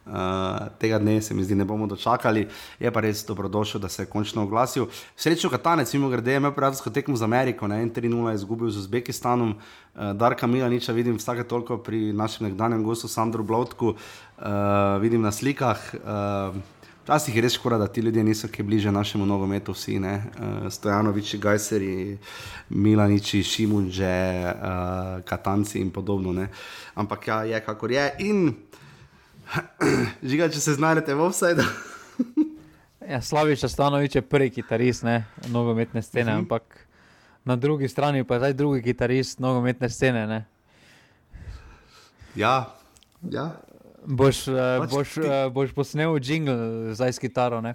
Uh, tega dne se mi zdi, ne bomo dočakali, je pa res dobrodošel, da se je končno oglasil. Srečno, Katanec, mimo grede, ima prijateljsko tekmo z Ameriko, ne 3-0 je izgubil z Uzbekistanom, uh, Darka Milaniča vidim vsake toliko pri našem nekdanjem gostu Sandru Blotku, uh, vidim na slikah. Uh, Včasih je res škoda, da ti ljudje niso kaj bliže našemu nogometu, vsi, ne, uh, Stojanoviči, Gajseri, Milaniči, Šimunže, uh, Katanci in podobno, ne. Ampak ja, je kakor je. In Žiga, če se znajdete v offsajdu. ja, Slaviš Stanovič je prvi kitarist, ne, nogometne scene, uh mhm. -huh. ampak na drugi strani pa je zdaj drugi kitarist nogometne scene. Ne. Ja, ja. Boš, uh, boš, uh, boš posnel jingle za kitaro, ne?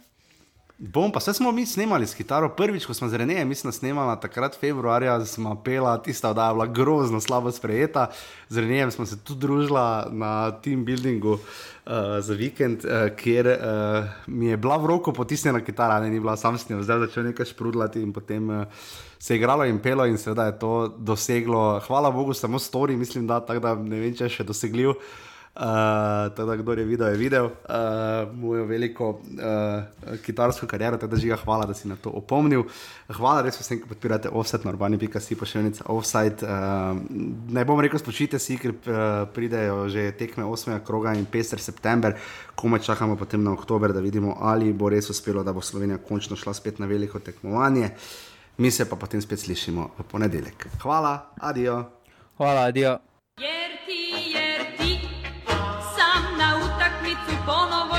Bom pa, vse smo mi snemali s kitaro. Prvič, ko smo z Renejem, mislim, snemali takrat februarja, smo pela, tista oddaja bila grozno slabo sprejeta. Z Renejem smo se tudi družili na team buildingu uh, za vikend, uh, kjer uh, mi je bila v roko potisnjena kitara, ne ni bila sam s njo, zdaj začel nekaj šprudlati in potem. Uh, Se je igralo in pelo, in seveda je to doseglo, hvala Bogu, samo stori, mislim, da, da ne vem, če je še dosegljiv. Uh, Uh, teda, kdo je videl, je videl uh, mojo veliko uh, kitarsko kariero, teda žiga, hvala, da si na to opomnil. Hvala, res vsem, ki podpirate offset, normalni pika si pošiljnica offset. Uh, ne bom rekel, spočite si, ker uh, pridejo že tekme 8. kroga in 5. september, komaj čakamo potem na oktober, da vidimo, ali bo res uspelo, da bo Slovenija končno šla spet na veliko tekmovanje. Mi se pa potem spet slišimo v ponedeljek. Hvala, adijo. Hvala, adijo.